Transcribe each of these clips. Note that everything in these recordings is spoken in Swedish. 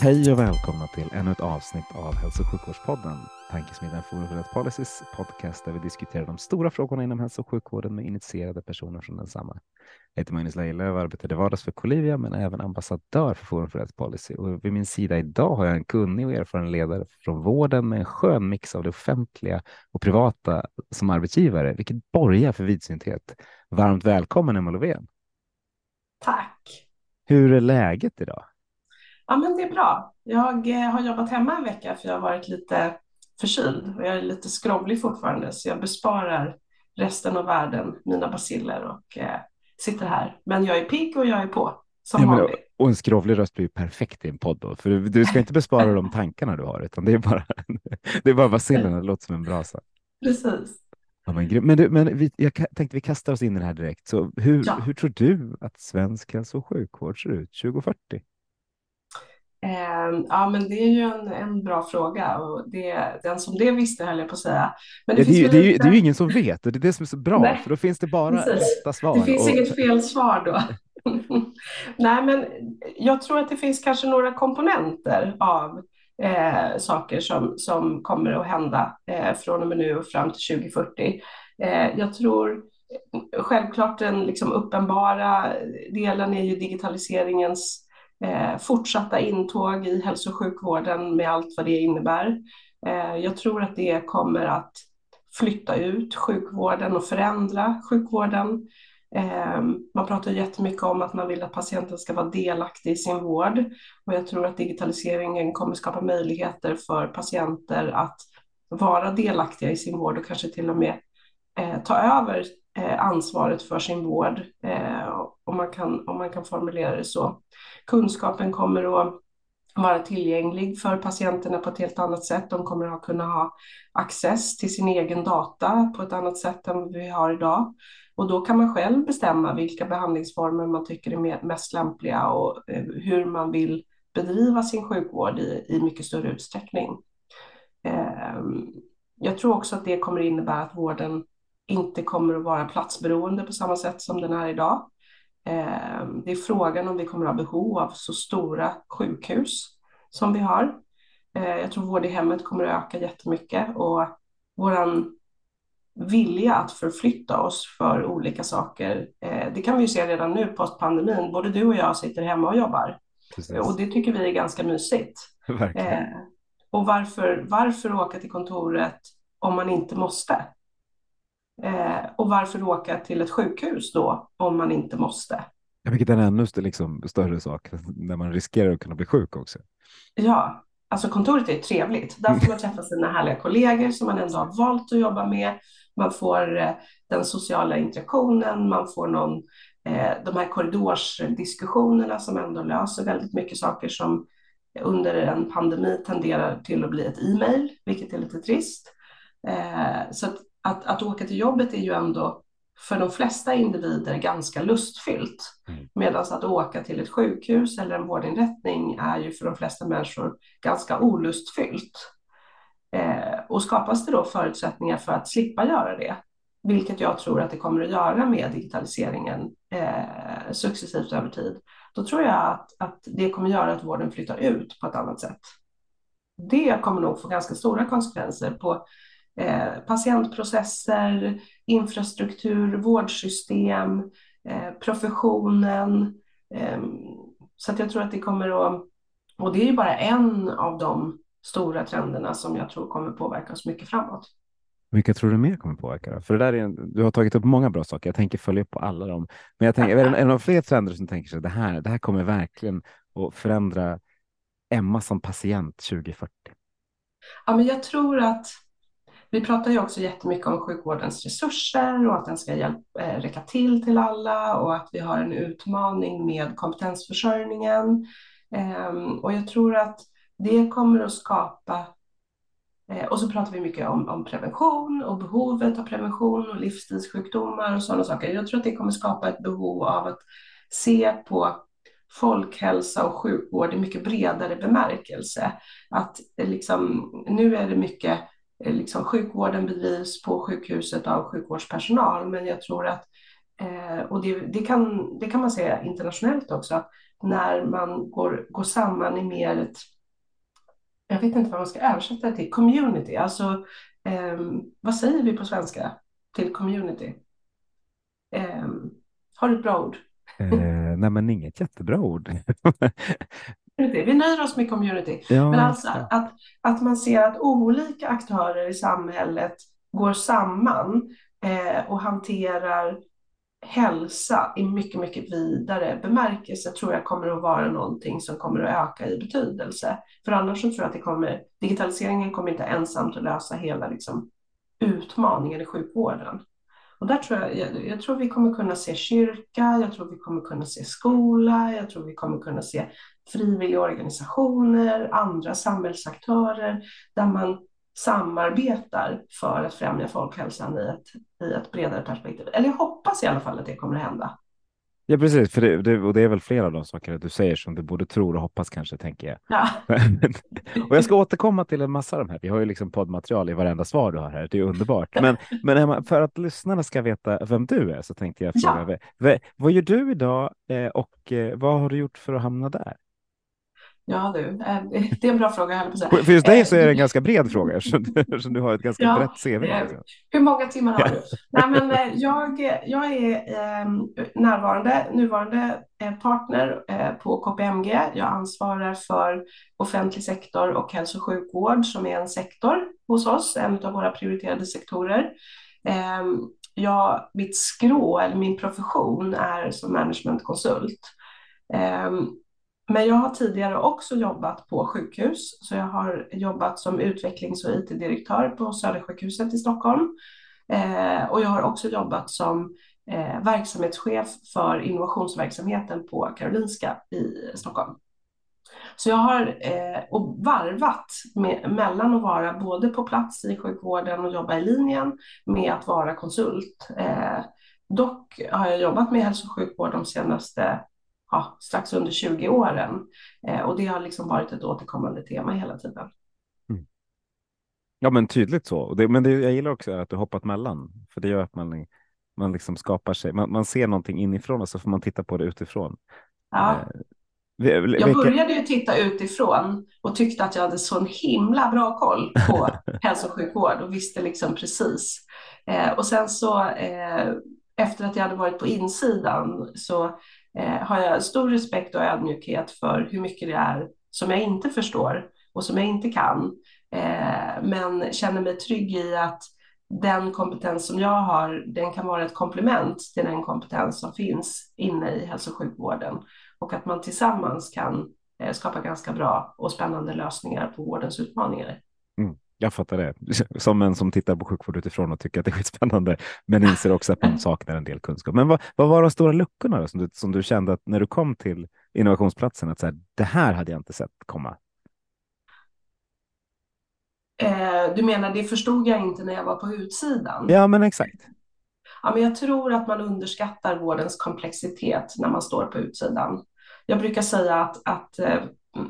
Hej och välkomna till ännu ett avsnitt av Hälso och sjukvårdspodden, Tankesmedjan Forum för Rätt Policies podcast där vi diskuterar de stora frågorna inom hälso och sjukvården med initierade personer från densamma. Jag heter Magnus Lejelöw och arbetar till vardags för Colivia men även ambassadör för Forum för Rätt Policy. Och vid min sida idag har jag en kunnig och erfaren ledare från vården med en skön mix av det offentliga och privata som arbetsgivare, vilket borgar för vidsynthet. Varmt välkommen Emma Lovén. Tack. Hur är läget idag? Ja, men det är bra. Jag eh, har jobbat hemma en vecka för jag har varit lite förkyld och jag är lite skrovlig fortfarande så jag besparar resten av världen mina basiller och eh, sitter här. Men jag är pigg och jag är på som ja, vanligt. Och en skrovlig röst blir ju perfekt i en podd då, för du ska inte bespara de tankarna du har, utan det är bara, det är bara basillerna, det låter som en brasa. Precis. Ja, men men, du, men vi, jag tänkte vi kastar oss in i det här direkt. Så hur, ja. hur tror du att svensk hälso och sjukvård ser ut 2040? Eh, ja, men det är ju en, en bra fråga och det, den som det visste höll jag på att säga. Men det, ja, det, är, det, är, lite... det är ju ingen som vet och det är det som är så bra, Nej. för då finns det bara rätta svar. Det finns och... inget fel svar då. Nej, men jag tror att det finns kanske några komponenter av eh, saker som, som kommer att hända eh, från och med nu och fram till 2040. Eh, jag tror självklart den liksom uppenbara delen är ju digitaliseringens eh, fortsatta intåg i hälso och sjukvården med allt vad det innebär. Eh, jag tror att det kommer att flytta ut sjukvården och förändra sjukvården. Eh, man pratar jättemycket om att man vill att patienten ska vara delaktig i sin vård och jag tror att digitaliseringen kommer skapa möjligheter för patienter att vara delaktiga i sin vård och kanske till och med eh, ta över Eh, ansvaret för sin vård, eh, om, man kan, om man kan formulera det så. Kunskapen kommer att vara tillgänglig för patienterna på ett helt annat sätt. De kommer att kunna ha access till sin egen data på ett annat sätt än vi har idag. Och då kan man själv bestämma vilka behandlingsformer man tycker är mest lämpliga och eh, hur man vill bedriva sin sjukvård i, i mycket större utsträckning. Ehm, jag tror också att det kommer innebära att vården inte kommer att vara platsberoende på samma sätt som den är idag. Ehm, det är frågan om vi kommer att ha behov av så stora sjukhus som vi har. Ehm, jag tror vård i hemmet kommer att öka jättemycket och våran vilja att förflytta oss för olika saker, eh, det kan vi ju se redan nu post pandemin. Både du och jag sitter hemma och jobbar Precis. och det tycker vi är ganska mysigt. Verkligen. Ehm, och varför, varför åka till kontoret om man inte måste? Eh, och varför åka till ett sjukhus då om man inte måste? Ja, vilket är en ännu liksom, större sak när man riskerar att kunna bli sjuk också. Ja, alltså kontoret är trevligt. Där får man träffa sina härliga kollegor som man ändå har valt att jobba med. Man får eh, den sociala interaktionen, man får någon, eh, de här korridorsdiskussionerna som ändå löser väldigt mycket saker som under en pandemi tenderar till att bli ett e-mail, vilket är lite trist. Eh, så att att, åka till jobbet är ju ändå för de flesta individer ganska lustfyllt. Mm. Medan att åka till ett sjukhus eller en vårdinrättning är ju för de flesta människor ganska olustfyllt. Eh, och skapas det då förutsättningar för att slippa göra det, vilket jag tror att det kommer att göra med digitaliseringen eh, successivt över tid, då tror jag att, att det kommer göra att vården flyttar ut på ett annat sätt. Det kommer nog få ganska stora konsekvenser på Eh, patientprocesser, infrastruktur, vårdsystem, eh, professionen. Eh, så att jag tror att det kommer att, och det är ju bara en av de stora trenderna som jag tror kommer påverka oss mycket framåt. Vilka tror du mer kommer påverka? Då? För det där är en, du har tagit upp många bra saker. Jag tänker följa upp på alla dem. Men jag tänker, är det en av fler trender som tänker sig det här, det här kommer verkligen att förändra Emma som patient 2040? Ja, men jag tror att vi pratar ju också jättemycket om sjukvårdens resurser och att den ska hjälp, eh, räcka till till alla och att vi har en utmaning med kompetensförsörjningen. Ehm, och jag tror att det kommer att skapa eh, och så pratar vi mycket om, om, prevention och behovet av prevention och livsstilssjukdomar och sådana saker. Jag tror att det kommer skapa ett behov av att se på folkhälsa och sjukvård i mycket bredare bemärkelse. Att eh, liksom, nu är det mycket, liksom, sjukvården bedrivs på sjukhuset av sjukvårdspersonal, men jag tror att, eh, och det, det, kan, det kan man säga internationellt också, att när man går, går samman i mer ett, jag vet inte vad man ska översätta det till, community, alltså eh, vad säger vi på svenska till community? Eh, har du ett bra ord? Eh, nej, men inget jättebra ord. Vi nöjer oss med community. Ja, men alltså att, att man ser att olika aktörer i samhället går samman eh, och hanterar hälsa i mycket, mycket vidare bemärkelse tror jag kommer att vara någonting som kommer att öka i betydelse. För annars så tror jag att det kommer, digitaliseringen kommer inte ensamt att lösa hela liksom, utmaningen i sjukvården. Och där tror jag, jag, jag, tror vi kommer kunna se kyrka, jag tror vi kommer kunna se skola, jag tror vi kommer kunna se frivilliga organisationer, andra samhällsaktörer där man samarbetar för att främja folkhälsan i ett, i ett bredare perspektiv. Eller jag hoppas i alla fall att det kommer att hända. Ja, precis, för det, det, och det är väl flera av de saker du säger som du både tror och hoppas kanske, tänker jag. Ja. och jag ska återkomma till en massa av de här. Vi har ju liksom poddmaterial i varenda svar du har här. Det är underbart. Men, men för att lyssnarna ska veta vem du är så tänkte jag fråga, ja. vad gör du idag eh, och eh, vad har du gjort för att hamna där? Ja du, eh, det är en bra fråga. Jag på För just dig så är det en ganska bred fråga eftersom du har ett ganska ja, brett CV. Hur många timmar har du? Nej, men eh, jag, jag är ehm, närvarande, nuvarande eh, partner på KPMG. Jag ansvarar för offentlig sektor och hälso och sjukvård som är en sektor hos oss, en av våra prioriterade sektorer. Ehm, jag, mitt skrå, eller min profession, är som managementkonsult. Men jag har tidigare också jobbat på sjukhus, så jag har jobbat som utvecklings och IT-direktör på Södersjukhuset i Stockholm. Eh, och jag har också jobbat som eh, verksamhetschef för innovationsverksamheten på Karolinska i Stockholm. Så jag har eh, och varvat med, mellan att vara både på plats i sjukvården och jobba i linjen med att vara konsult. Eh, dock har jag jobbat med hälso och sjukvård de senaste ja, strax under 20 åren. Eh, och det har liksom varit ett återkommande tema hela tiden. Mm. Ja, men tydligt så. Det, men det, jag gillar också att du hoppat mellan, för det gör att man, man liksom skapar sig. Man, man ser någonting inifrån och så får man titta på det utifrån. Ja. Eh, jag började ju titta utifrån och tyckte att jag hade så en himla bra koll på hälso och sjukvård och visste liksom precis. Eh, och sen så eh, efter att jag hade varit på insidan så Eh, har jag stor respekt och ödmjukhet för hur mycket det är som jag inte förstår och som jag inte kan. Eh, men känner mig trygg i att den kompetens som jag har, den kan vara ett komplement till den kompetens som finns inne i hälso och sjukvården och att man tillsammans kan eh, skapa ganska bra och spännande lösningar på vårdens utmaningar. Mm. Jag fattar det. Som en som tittar på sjukvård utifrån och tycker att det är skitspännande, men inser också att man saknar en del kunskap. Men vad, vad var de stora luckorna då, som, du, som du kände att när du kom till innovationsplatsen, att så här, det här hade jag inte sett komma? Eh, du menar, det förstod jag inte när jag var på utsidan? Ja, men exakt. Ja, men jag tror att man underskattar vårdens komplexitet när man står på utsidan. Jag brukar säga att, att eh,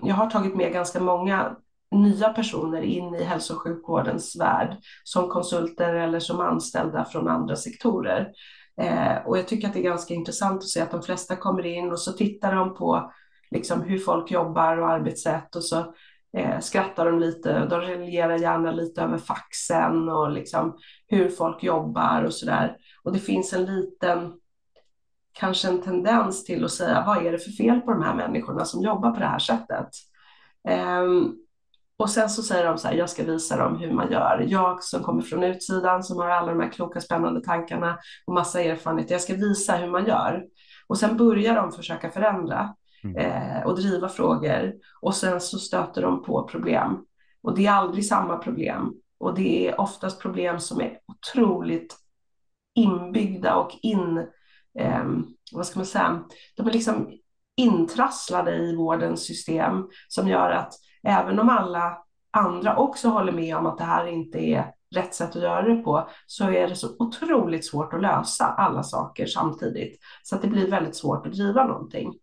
jag har tagit med ganska många nya personer in i hälso och sjukvårdens värld som konsulter eller som anställda från andra sektorer. Eh, och jag tycker att det är ganska intressant att se att de flesta kommer in och så tittar de på liksom, hur folk jobbar och arbetssätt och så eh, skrattar de lite. De raljerar gärna lite över faxen och liksom, hur folk jobbar och så där. Och det finns en liten kanske en tendens till att säga vad är det för fel på de här människorna som jobbar på det här sättet? Um, och sen så säger de så här, jag ska visa dem hur man gör. Jag som kommer från utsidan, som har alla de här kloka spännande tankarna och massa erfarenhet, jag ska visa hur man gör. Och sen börjar de försöka förändra mm. eh, och driva frågor och sen så stöter de på problem. Och det är aldrig samma problem. och det är oftast problem som är otroligt inbyggda och in, eh, vad ska man säga, de är liksom intrasslade i vårdens system som gör att även om alla andra också håller med om att det här inte är rätt sätt att göra det på så är det så otroligt svårt att lösa alla saker samtidigt. Så att det blir väldigt svårt att driva någonting.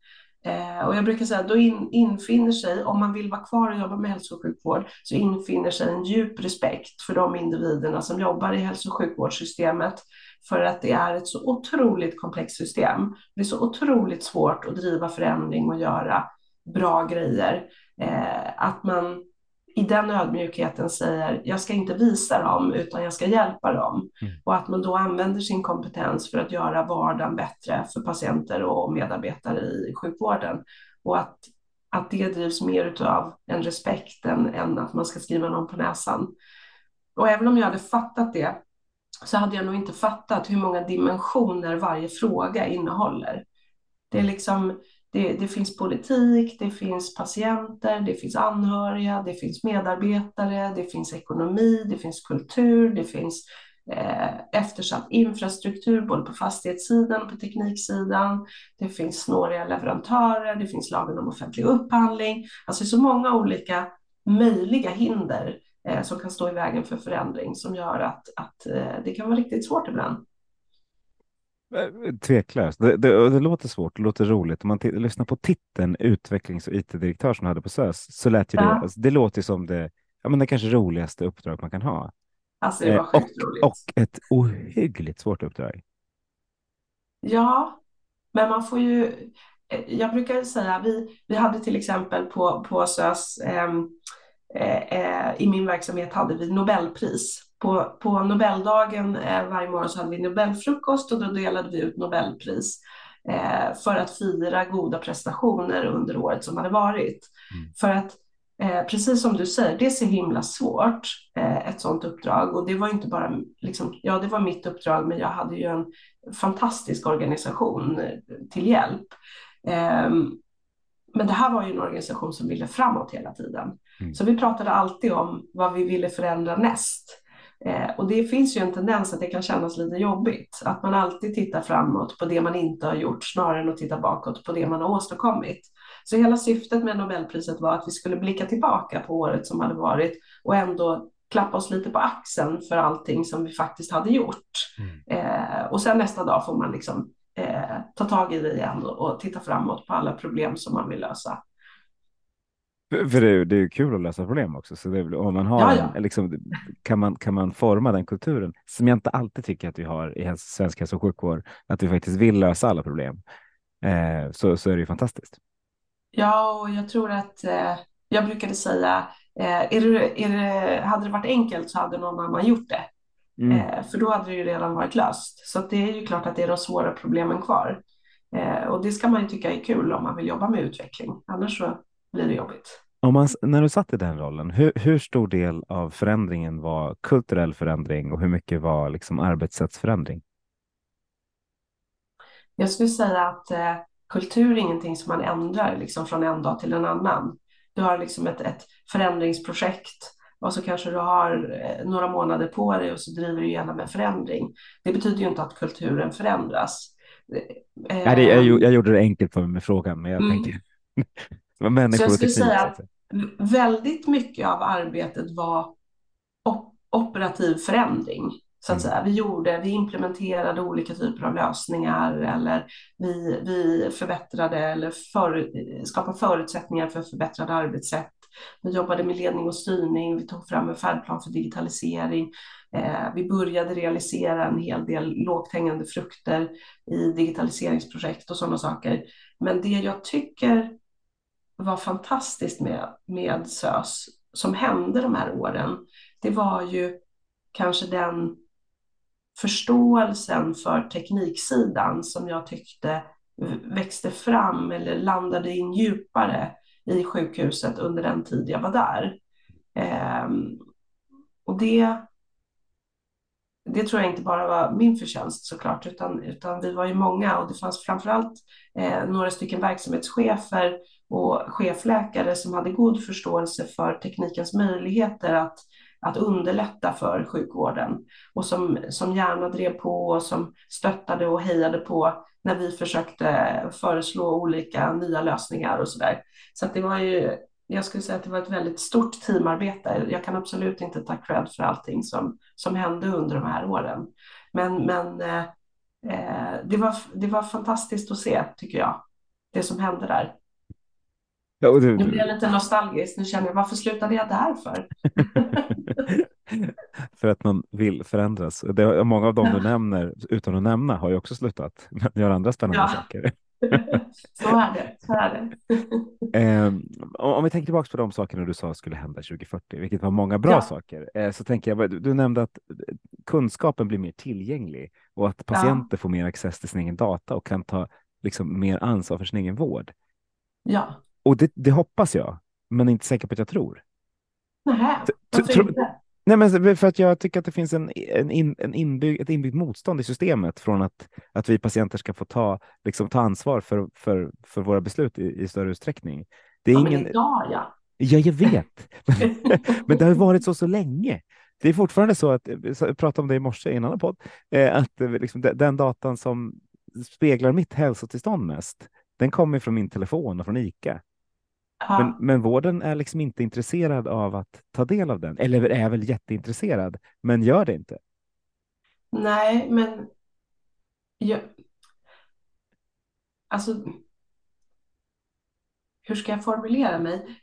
Eh, och jag brukar säga att då in, infinner sig, om man vill vara kvar och jobba med hälso och sjukvård, så infinner sig en djup respekt för de individerna som jobbar i hälso och sjukvårdssystemet. För att det är ett så otroligt komplext system. Det är så otroligt svårt att driva förändring och göra bra grejer. Eh, att man i den ödmjukheten säger jag ska inte visa dem utan jag ska hjälpa dem. Mm. Och att man då använder sin kompetens för att göra vardagen bättre för patienter och medarbetare i sjukvården. Och att, att det drivs mer av en respekt än, än att man ska skriva någon på näsan. Och även om jag hade fattat det så hade jag nog inte fattat hur många dimensioner varje fråga innehåller. Det är liksom det, det, finns politik, det finns patienter, det finns anhöriga, det finns medarbetare, det finns ekonomi, det finns kultur, det finns eh, eftersatt infrastruktur både på fastighetssidan och på tekniksidan. Det finns snåriga leverantörer, det finns lagen om offentlig upphandling. Alltså så många olika möjliga hinder eh, som kan stå i vägen för förändring som gör att, att eh, det kan vara riktigt svårt ibland. Eh, tveklöst. Det, det, det, låter svårt, det låter roligt. Om man lyssnar på titeln utvecklings och it-direktör som hade på SÖS så lät ju ja. det, alltså, det låter som det, ja, men det kanske roligaste uppdrag man kan ha. Alltså eh, och, och ett ohyggligt svårt uppdrag. Ja, men man får ju, eh, jag brukar säga, vi, vi hade till exempel på, på SÖS, ehm, eh, eh, i min verksamhet hade vi Nobelpris på, på Nobeldagen eh, varje morgon så hade vi Nobelfrukost och då delade vi ut Nobelpris eh, för att fira goda prestationer under året som hade varit. Mm. För att eh, precis som du säger, det är så himla svårt, eh, ett sådant uppdrag. Och det var inte bara, liksom, ja det var mitt uppdrag, men jag hade ju en fantastisk organisation eh, till hjälp. Ehm, men det här var ju en organisation som ville framåt hela tiden. Mm. Så vi pratade alltid om vad vi ville förändra näst. Eh, och det finns ju en tendens att det kan kännas lite jobbigt, att man alltid tittar framåt på det man inte har gjort snarare än att titta bakåt på det man har åstadkommit. Så hela syftet med Nobelpriset var att vi skulle blicka tillbaka på året som hade varit och ändå klappa oss lite på axeln för allting som vi faktiskt hade gjort. Mm. Eh, och sen nästa dag får man liksom eh, ta tag i det igen och, och titta framåt på alla problem som man vill lösa. För det är, det är kul att lösa problem också. Så det, om man har ja, ja. En, liksom, kan, man, kan man forma den kulturen som jag inte alltid tycker att vi har i svensk hälso och sjukvård, att vi faktiskt vill lösa alla problem, eh, så, så är det ju fantastiskt. Ja, och jag tror att eh, jag brukade säga, eh, är det, är det, hade det varit enkelt så hade någon annan gjort det. Mm. Eh, för då hade det ju redan varit löst. Så det är ju klart att det är de svåra problemen kvar. Eh, och det ska man ju tycka är kul om man vill jobba med utveckling. Annars så blir det jobbigt. Om man, när du satt i den rollen, hur, hur, stor del av förändringen var kulturell förändring och hur mycket var liksom arbetssättsförändring? Jag skulle säga att eh, kultur är ingenting som man ändrar liksom, från en dag till en annan. Du har liksom ett, ett förändringsprojekt och så kanske du har eh, några månader på dig och så driver du igenom en förändring. Det betyder ju inte att kulturen förändras. Eh, Nej, det, jag, jag, gjorde det enkelt för mig med frågan, men jag mm. tänker Människor så jag skulle säga att väldigt mycket av arbetet var operativ förändring. Så att mm. säga. Vi, gjorde, vi implementerade olika typer av lösningar eller vi, vi förbättrade eller för, skapade förutsättningar för förbättrade arbetssätt. Vi jobbade med ledning och styrning, vi tog fram en färdplan för digitalisering. Eh, vi började realisera en hel del lågt hängande frukter i digitaliseringsprojekt och sådana saker. Men det jag tycker var fantastiskt med, med SÖS som hände de här åren, det var ju kanske den förståelsen för tekniksidan som jag tyckte växte fram eller landade in djupare i sjukhuset under den tid jag var där. Eh, och det, det tror jag inte bara var min förtjänst såklart, utan, utan vi var ju många och det fanns framförallt eh, några stycken verksamhetschefer och chefläkare som hade god förståelse för teknikens möjligheter att, att underlätta för sjukvården och som, som gärna drev på och som stöttade och hejade på när vi försökte föreslå olika nya lösningar och sådär. Så att det var ju, jag skulle säga att det var ett väldigt stort teamarbete. Jag kan absolut inte ta cred för allting som, som hände under de här åren. Men, men eh, eh det, var, det var fantastiskt att se, tycker jag, det som hände där. Ja, du... Nu blir jag lite nostalgisk. Nu känner jag, varför slutade jag där för? för att man vill förändras. Det, många av dem du nämner, utan att nämna, har ju också slutat göra andra spännande ja. saker. så är det. Så är det. eh, om vi tänker tillbaka på de sakerna du sa skulle hända 2040, vilket var många bra ja. saker, eh, så tänker jag, du, du nämnde att kunskapen blir mer tillgänglig och att patienter ja. får mer access till sin egen data och kan ta liksom, mer ansvar för sin egen vård. Ja. Och det, det hoppas jag, men inte säker på att jag tror. Nej, varför inte? Nej, men för att jag tycker att det finns en, en, in, en inbyggd, ett inbyggt motstånd i systemet från att, att vi patienter ska få ta, liksom, ta ansvar för, för, för våra beslut i, i större utsträckning. Det är ja, ingen... men idag ja. Ja, jag vet. men det har varit så så länge. Det är fortfarande så att, jag pratade om det i morse i en annan podd, eh, att eh, liksom, den datan som speglar mitt hälsotillstånd mest, den kommer från min telefon och från ICA. Men, men vården är liksom inte intresserad av att ta del av den, eller är väl jätteintresserad, men gör det inte. Nej, men jag... alltså. Hur ska jag formulera mig?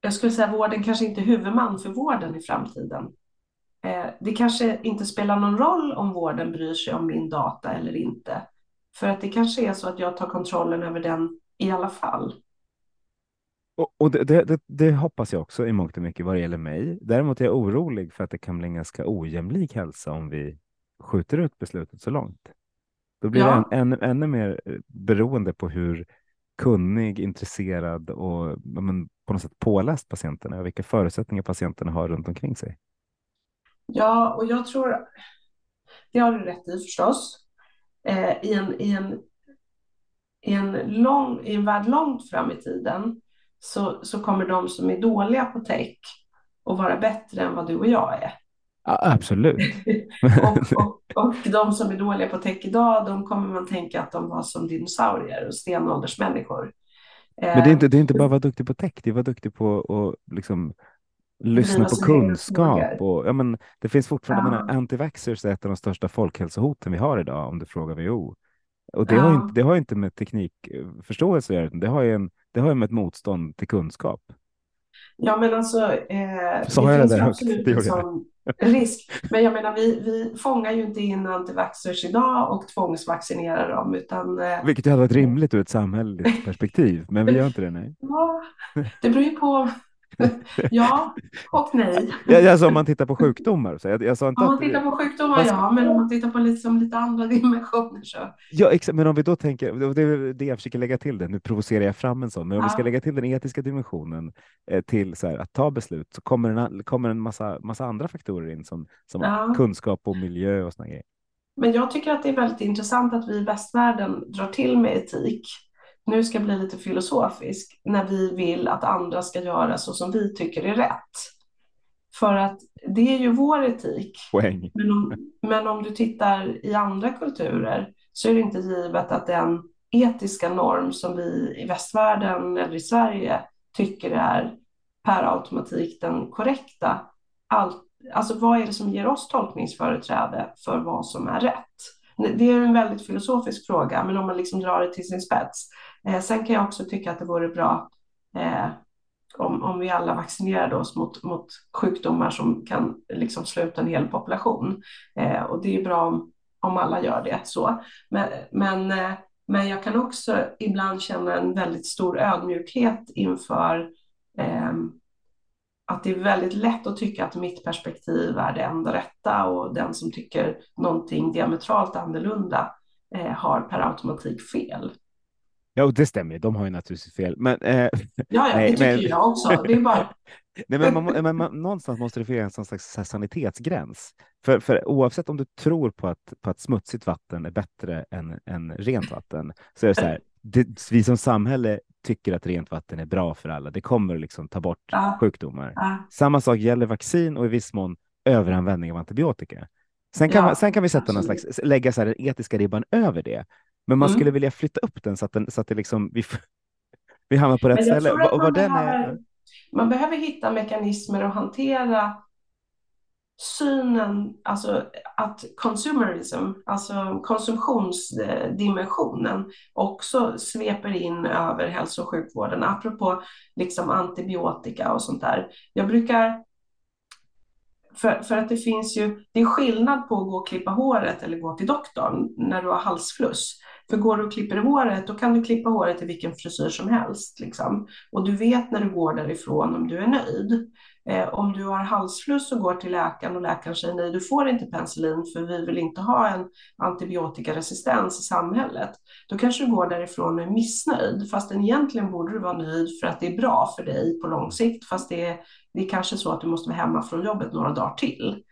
Jag skulle säga vården kanske inte är huvudman för vården i framtiden. Eh, det kanske inte spelar någon roll om vården bryr sig om min data eller inte. För att det kanske är så att jag tar kontrollen över den i alla fall. Och, och det, det, det, hoppas jag också i mångt och mycket vad det gäller mig. Däremot är jag orolig för att det kan bli en ganska ojämlik hälsa om vi skjuter ut beslutet så långt. Då blir ja. det än, än, ännu mer eh, beroende på hur kunnig, intresserad och men, på något sätt påläst patienten är och vilka förutsättningar patienterna har runt omkring sig. Ja, och jag tror, det har du rätt i förstås. Eh, i, en, i, en, i, en lång, I en värld långt fram i tiden så, så kommer de som är dåliga på tech att vara bättre än vad du och jag är. Ja, absolut. och, och, och, de som är dåliga på tech idag, de kommer man tänka att de var som dinosaurier och stenåldersmänniskor. Men det är inte, det är inte bara att vara duktig på tech, det är att vara duktig på att liksom lyssna på kunskap. Och, ja, men, det finns fortfarande, ja. antivaxxers är ett av de största folkhälsohoten vi har idag om du frågar WHO. Och det, ja. har inte, det har inte med teknikförståelse att göra, det har ju en det har ju med ett motstånd till kunskap. Ja, men alltså. Eh, Så det finns det absolut en sån risk. Men jag menar, vi, vi fångar ju inte in antivaxxers idag och tvångsvaccinerar dem. Utan, eh, Vilket hade varit rimligt ur ett samhälleligt perspektiv, men vi gör inte det. Nej. Ja, det beror ju på ja och nej. Ja, alltså om man tittar på sjukdomar. Så jag, jag sa inte om man tittar på sjukdomar, man... ja, men om man tittar på liksom lite andra dimensioner så. Ja, exakt. Men om vi då tänker, det är det jag försöker lägga till det, nu provocerar jag fram en sån, men om ja. vi ska lägga till den etiska dimensionen eh, till så här, att ta beslut så kommer en, kommer en massa, massa andra faktorer in som, som ja. kunskap och miljö och sådana grejer. Men jag tycker att det är väldigt intressant att vi i västvärlden drar till med etik nu ska jag bli lite filosofisk, när vi vill att andra ska göra så som vi tycker är rätt. För att det är ju vår etik. Poäng. Men om, men om du tittar i andra kulturer så är det inte givet att den etiska norm som vi i västvärlden eller i Sverige tycker är per automatik den korrekta. All, alltså vad är det som ger oss tolkningsföreträde för vad som är rätt? Det är en väldigt filosofisk fråga, men om man liksom drar det till sin spets. Eh, sen kan jag också tycka att det vore bra eh, om, om vi alla vaccinerade oss mot, mot sjukdomar som kan liksom slå ut en hel population. Eh, och det är bra om, om alla gör det. så. Men, men, eh, men jag kan också ibland känna en väldigt stor ödmjukhet inför eh, att det är väldigt lätt att tycka att mitt perspektiv är det enda rätta och den som tycker någonting diametralt annorlunda eh, har per automatik fel. Ja, och det stämmer. De har ju naturligtvis fel. Men, eh, ja, ja, nej, det tycker men- jag också. Det är bara, Nej, men, man, men man, någonstans måste det finnas någon slags sanitetsgräns. För, för oavsett om du tror på att, på att smutsigt vatten är bättre än, än rent vatten, så är det så här, det, vi som samhälle tycker att rent vatten är bra för alla. Det kommer liksom ta bort Ja. sjukdomar. ja, Samma sak gäller vaccin och i viss mån överanvändning av antibiotika. Sen kan, Ja, man, sen kan vi sätta någon slags, lägga så här den etiska ribban över det. Men man Mm. skulle vilja flytta upp den så att, den, så att det liksom, vi, vi hamnar på rätt ställe. att Och man vad den behöver, är, man behöver hitta mekanismer att hantera synen, alltså att consumerism, alltså konsumtionsdimensionen också sveper in över hälso och sjukvården, apropå liksom antibiotika och sånt där. Jag brukar för, för att det finns ju, det är skillnad på att gå och klippa håret eller gå till doktorn när du har halsfluss. För går du och klipper håret, då kan du klippa håret i vilken frisyr som helst. Liksom. Och du vet när du går därifrån om du är nöjd. Eh, om du har halsfluss och går till läkaren och läkaren säger nej, du får inte penicillin för vi vill inte ha en antibiotikaresistens i samhället. Då kanske du går därifrån och är missnöjd, fast egentligen borde du vara nöjd för att det är bra för dig på lång sikt, fast det är, det är kanske så att du måste vara hemma från jobbet några dagar till.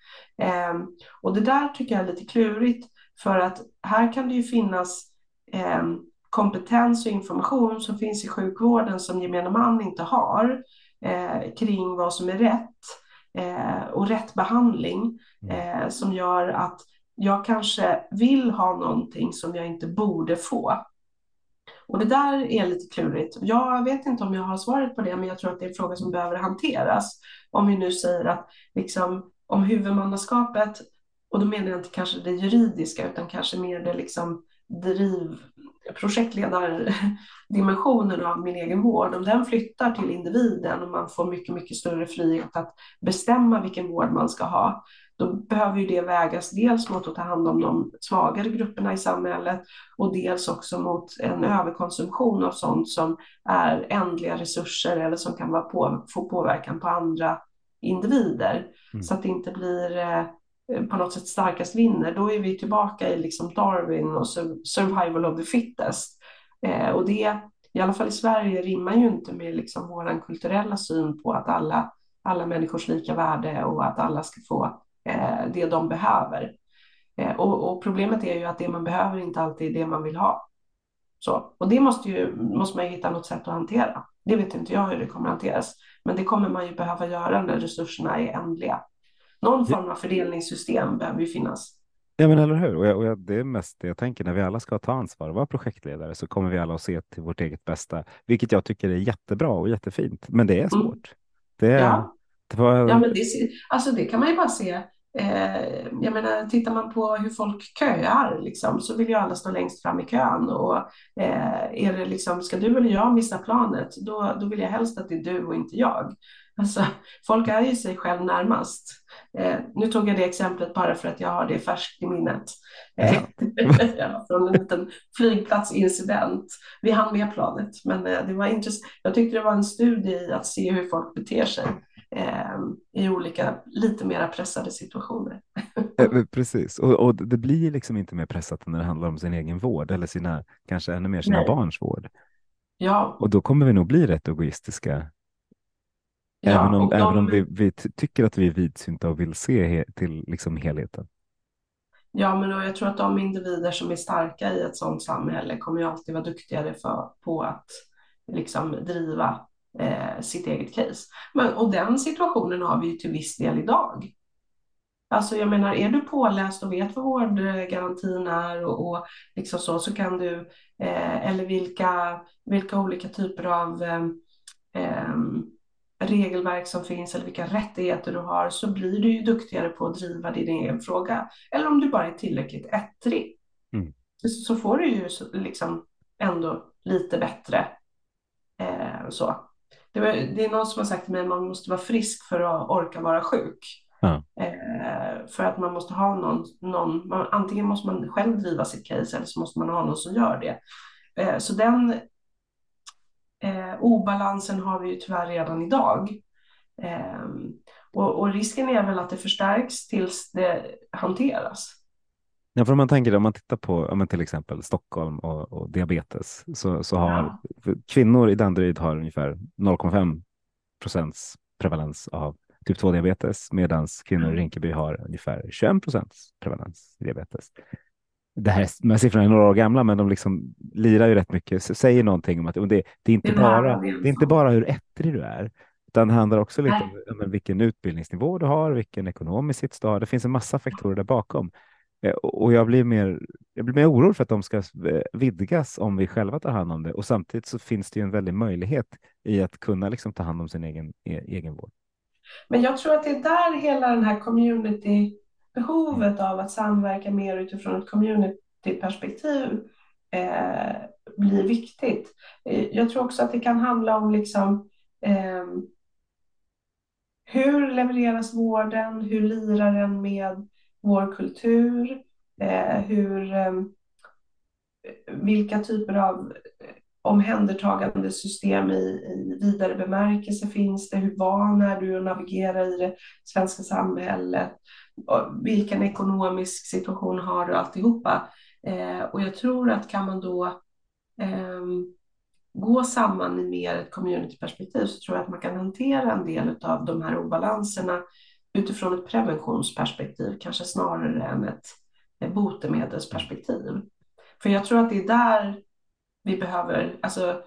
Eh, och det där tycker jag är lite klurigt, för att här kan det ju finnas kompetens och information som finns i sjukvården som gemene man inte har eh, kring vad som är rätt eh, och rätt behandling eh, som gör att jag kanske vill ha någonting som jag inte borde få. Och det där är lite klurigt. Jag vet inte om jag har svaret på det, men jag tror att det är en fråga som behöver hanteras. Om vi nu säger att liksom, om huvudmannaskapet, och då menar jag inte kanske det juridiska, utan kanske mer det liksom driv, projektledardimensionen av min egen vård, om den flyttar till individen och man får mycket, mycket större frihet att bestämma vilken vård man ska ha, då behöver ju det vägas dels mot att ta hand om de svagare grupperna i samhället och dels också mot en överkonsumtion av sånt som är ändliga resurser eller som kan vara på, få påverkan på andra individer. Mm. Så att det inte blir eh, Eh, på något sätt starkast vinner. Då är vi tillbaka i liksom Darwin och survival of the fittest. Eh, och det, i alla fall i Sverige, rimmar ju inte med liksom vår kulturella syn på att alla, alla människors lika värde och att alla ska få eh, det de behöver. Eh, och, och problemet är ju att det man behöver inte alltid är det man vill ha. Så, och det måste, ju, måste man ju hitta något sätt att hantera. Det vet inte jag hur det kommer att hanteras. Men det kommer man ju behöva göra när resurserna är ändliga. Någon form av fördelningssystem behöver ju finnas. Ja, men eller hur? Och, jag, och jag, det är mest det jag tänker. När vi alla ska ta ansvar och vara projektledare så kommer vi alla att se till vårt eget bästa, vilket jag tycker är jättebra och jättefint. Men det är svårt. Det är, Mm. Ja. det var, Ja, men det, alltså det kan man ju bara se. Eh, jag menar, tittar man på hur folk köar liksom, så vill ju alla stå längst fram i kön. Och, eh, är det liksom, ska du eller jag missa planet, då, då vill jag helst att det är du och inte jag. Alltså, folk är ju sig själv närmast. Eh, nu tog jag det exemplet bara för att jag har det färskt i minnet. Eh, ja, från en liten flygplatsincident. Vi hann med planet, men eh, det var intressant. Jag tyckte det var en studie i att se hur folk beter sig eh, i olika lite mera pressade situationer. Eh, Precis, och, och det blir liksom inte mer pressat när det handlar om sin egen vård eller sina, kanske ännu mer sina Nej. barns vård. Ja, Och då kommer vi nog bli rätt egoistiska, ja, även om, de- även om vi, vi ty- tycker att vi är vidsynta och vill se he, till liksom helheten. Ja, men och jag tror att de individer som är starka i ett sådant samhälle kommer ju alltid vara duktigare för, på att liksom driva eh, sitt eget case. Men, och den situationen har vi ju till viss del idag. Alltså jag menar, är du påläst och vet vad vårdgarantin är och, och liksom så, så kan du, eh, eller vilka, vilka olika typer av eh, em, regelverk som finns eller vilka rättigheter du har så blir du ju duktigare på att driva din egen fråga. Eller om du bara är tillräckligt ettrig. Mm. Så, får du ju liksom ändå lite bättre. Eh, så. Det, var, det är någon som har sagt till mig att man måste vara frisk för att orka vara sjuk. Ja. Eh, för att man måste ha någon, någon man, antingen måste man själv driva sitt case eller så måste man ha någon som gör det. Eh, så den eh, obalansen har vi ju tyvärr redan idag. Eh, och, och risken är väl att det förstärks tills det hanteras. Ja, för om man tänker om man tittar på om till exempel Stockholm och, och diabetes så, så har ja. kvinnor i Danderyd har ungefär 0,5 procents prevalens av typ 2 diabetes medan kvinnor i mm. Rinkeby har ungefär 21 procents prevalens i diabetes. Det här, de här siffrorna är några år gamla, men de liksom lirar ju rätt mycket, så säger någonting om att det, det är inte bara, det är inte bara hur ettrig du är, utan det handlar också lite om, om vilken utbildningsnivå du har, vilken ekonomisk sits du har. Det finns en massa faktorer där bakom. Eh, och jag blir mer, jag blir mer orolig för att de ska eh, vidgas om vi själva tar hand om det. Och samtidigt så finns det ju en väldig möjlighet i att kunna liksom ta hand om sin egen, e, egen vård. Men jag tror att det är där hela den här community, behovet av att samverka mer utifrån ett communityperspektiv eh, blir viktigt. Eh, jag tror också att det kan handla om liksom eh, hur levereras vården? Hur lirar den med vår kultur? Eh, hur, eh, vilka typer av omhändertagande system i, i vidare bemärkelse finns det? Hur van är du att navigera i det svenska samhället? Vilken ekonomisk situation har du? Alltihopa. Eh, och jag tror att kan man då eh, gå samman i mer ett communityperspektiv så tror jag att man kan hantera en del av de här obalanserna utifrån ett preventionsperspektiv, kanske snarare än ett, ett botemedelsperspektiv. För jag tror att det är där vi behöver, alltså,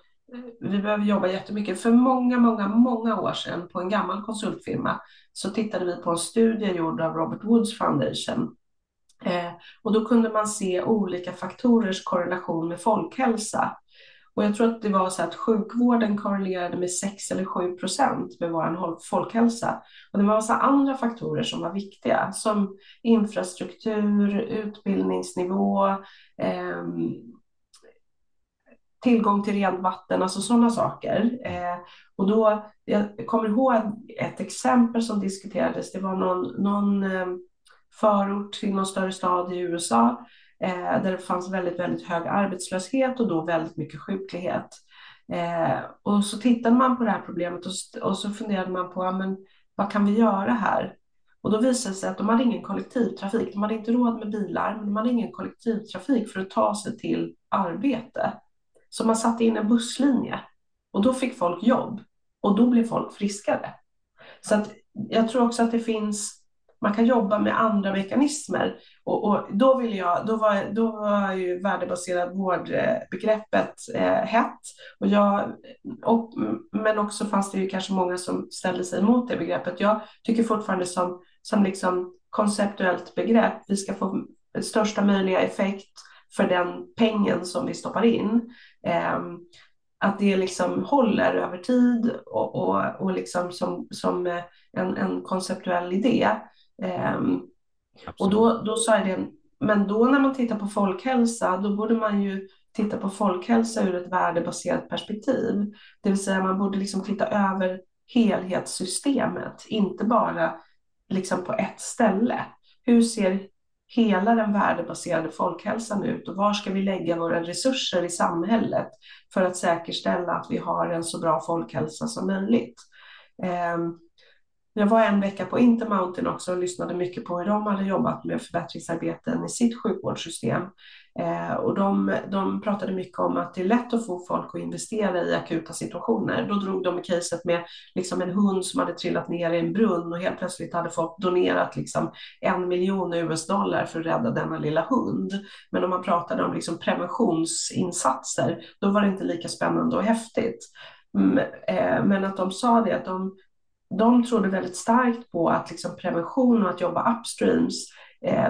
vi behöver jobba jättemycket. För många, många, många år sedan på en gammal konsultfirma så tittade vi på en studie gjord av Robert Woods Foundation. Eh, och då kunde man se olika faktorers korrelation med folkhälsa. Och jag tror att det var så att sjukvården korrelerade med 6 eller 7 procent med vår folkhälsa. Och det var massa andra faktorer som var viktiga, som infrastruktur, utbildningsnivå, eh, tillgång till rent vatten, alltså sådana saker. Eh, och då, jag kommer ihåg ett exempel som diskuterades, det var någon, någon eh, förort till någon större stad i USA eh, där det fanns väldigt, väldigt hög arbetslöshet och då väldigt mycket sjuklighet. Eh, och så tittade man på det här problemet och, och så funderade man på, ja, men, vad kan vi göra här? Och då visade det sig att de hade ingen kollektivtrafik. De hade inte råd med bilar, men de hade ingen kollektivtrafik för att ta sig till arbete. Så man satte in en busslinje och då fick folk jobb och då blev folk friskare. Så att jag tror också att det finns man kan jobba med andra mekanismer. Och, och, då, vill jag, då, var, då var ju värdebaserad vårdbegreppet eh, hett. Och jag, och, men också fanns det ju kanske många som ställde sig emot det begreppet. Jag tycker fortfarande som, som liksom konceptuellt begrepp, vi ska få största möjliga effekt för den pengen som vi stoppar in. Eh, att det liksom håller över tid och, och, och liksom som, som en, en konceptuell idé. Um, och då, då sa jag det, men då när man tittar på folkhälsa, då borde man ju titta på folkhälsa ur ett värdebaserat perspektiv. Det vill säga man borde liksom titta över helhetssystemet, inte bara liksom på ett ställe. Hur ser hela den värdebaserade folkhälsan ut och var ska vi lägga våra resurser i samhället för att säkerställa att vi har en så bra folkhälsa som möjligt. Ehm, jag var en vecka på Intermountain också och lyssnade mycket på hur de hade jobbat med förbättringsarbeten i sitt sjukvårdssystem. Eh, och de, de pratade mycket om att det är lätt att få folk att investera i akuta situationer. Då drog de caset med liksom en hund som hade trillat ner i en brunn och helt plötsligt hade folk donerat liksom en miljon US-dollar för att rädda denna lilla hund. Men om man pratade om liksom preventionsinsatser, då var det inte lika spännande och häftigt. Mm, eh, men att de sa det, att de de trodde väldigt starkt på att liksom prevention och att jobba upstreams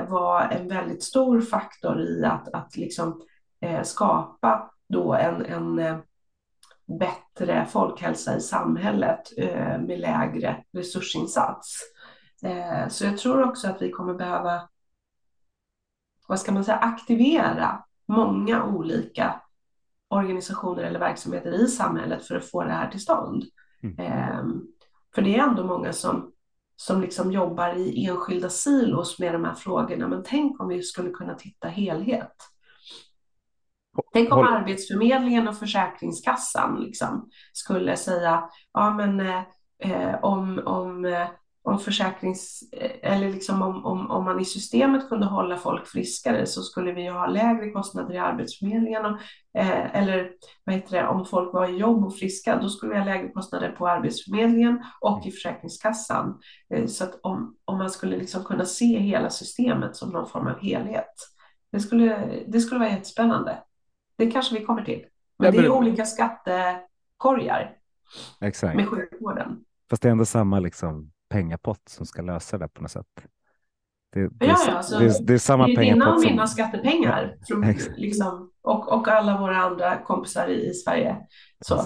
var en väldigt stor faktor i att, att liksom, eh, skapa då en, en eh, bättre folkhälsa i samhället eh, med lägre resursinsats. Eh, så jag tror också att vi kommer behöva, vad ska man säga, aktivera många olika organisationer eller verksamheter i samhället för att få det här till stånd. Mm. Ehm, för det är ändå många som, som liksom jobbar i enskilda silos med de här frågorna. Men tänk om vi skulle kunna titta helhet. Tänk om Arbetsförmedlingen och Försäkringskassan liksom skulle säga, ja men eh, om, om, eh, om försäkrings eller liksom om, om, om man i systemet kunde hålla folk friskare så skulle vi ha lägre kostnader i Arbetsförmedlingen. Och, eh, eller vad heter det, om folk var i jobb och friska, då skulle vi ha lägre kostnader på Arbetsförmedlingen och i Försäkringskassan. Eh, så att om, om man skulle liksom kunna se hela systemet som någon form av helhet. Det skulle, det skulle vara jättespännande. Det kanske vi kommer till. Men det är olika skattekorgar Exakt. med sjukvården. Fast det är ändå samma liksom pengapott som ska lösa det på något sätt. Det, det, ja, ja, alltså, det, det är samma är dina och mina som... skattepengar från, liksom, och, och alla våra andra kompisar i, i Sverige. Så.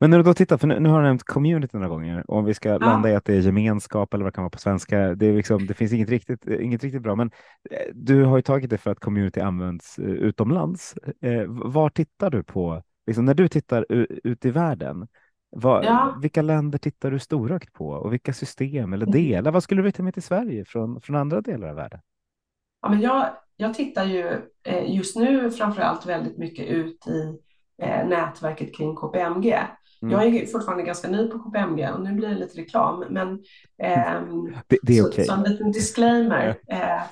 Men när du då tittar, för nu, nu har du nämnt community några gånger och om vi ska ja. landa i att det är gemenskap eller vad det kan vara på svenska. Det, är liksom, det finns inget riktigt, inget riktigt bra, men eh, du har ju tagit det för att community används eh, utomlands. Eh, var tittar du på, liksom, när du tittar ut i världen? Vad, ja. Vilka länder tittar du storögt på och vilka system eller mm. delar? Vad skulle du ta med till Sverige från, från andra delar av världen? Ja, men jag, jag tittar ju eh, just nu framför allt väldigt mycket ut i eh, nätverket kring KPMG. Mm. Jag är fortfarande ganska ny på KPMG och nu blir det lite reklam, men eh, det, det, är. Okay. Så, så en liten disclaimer. Eh,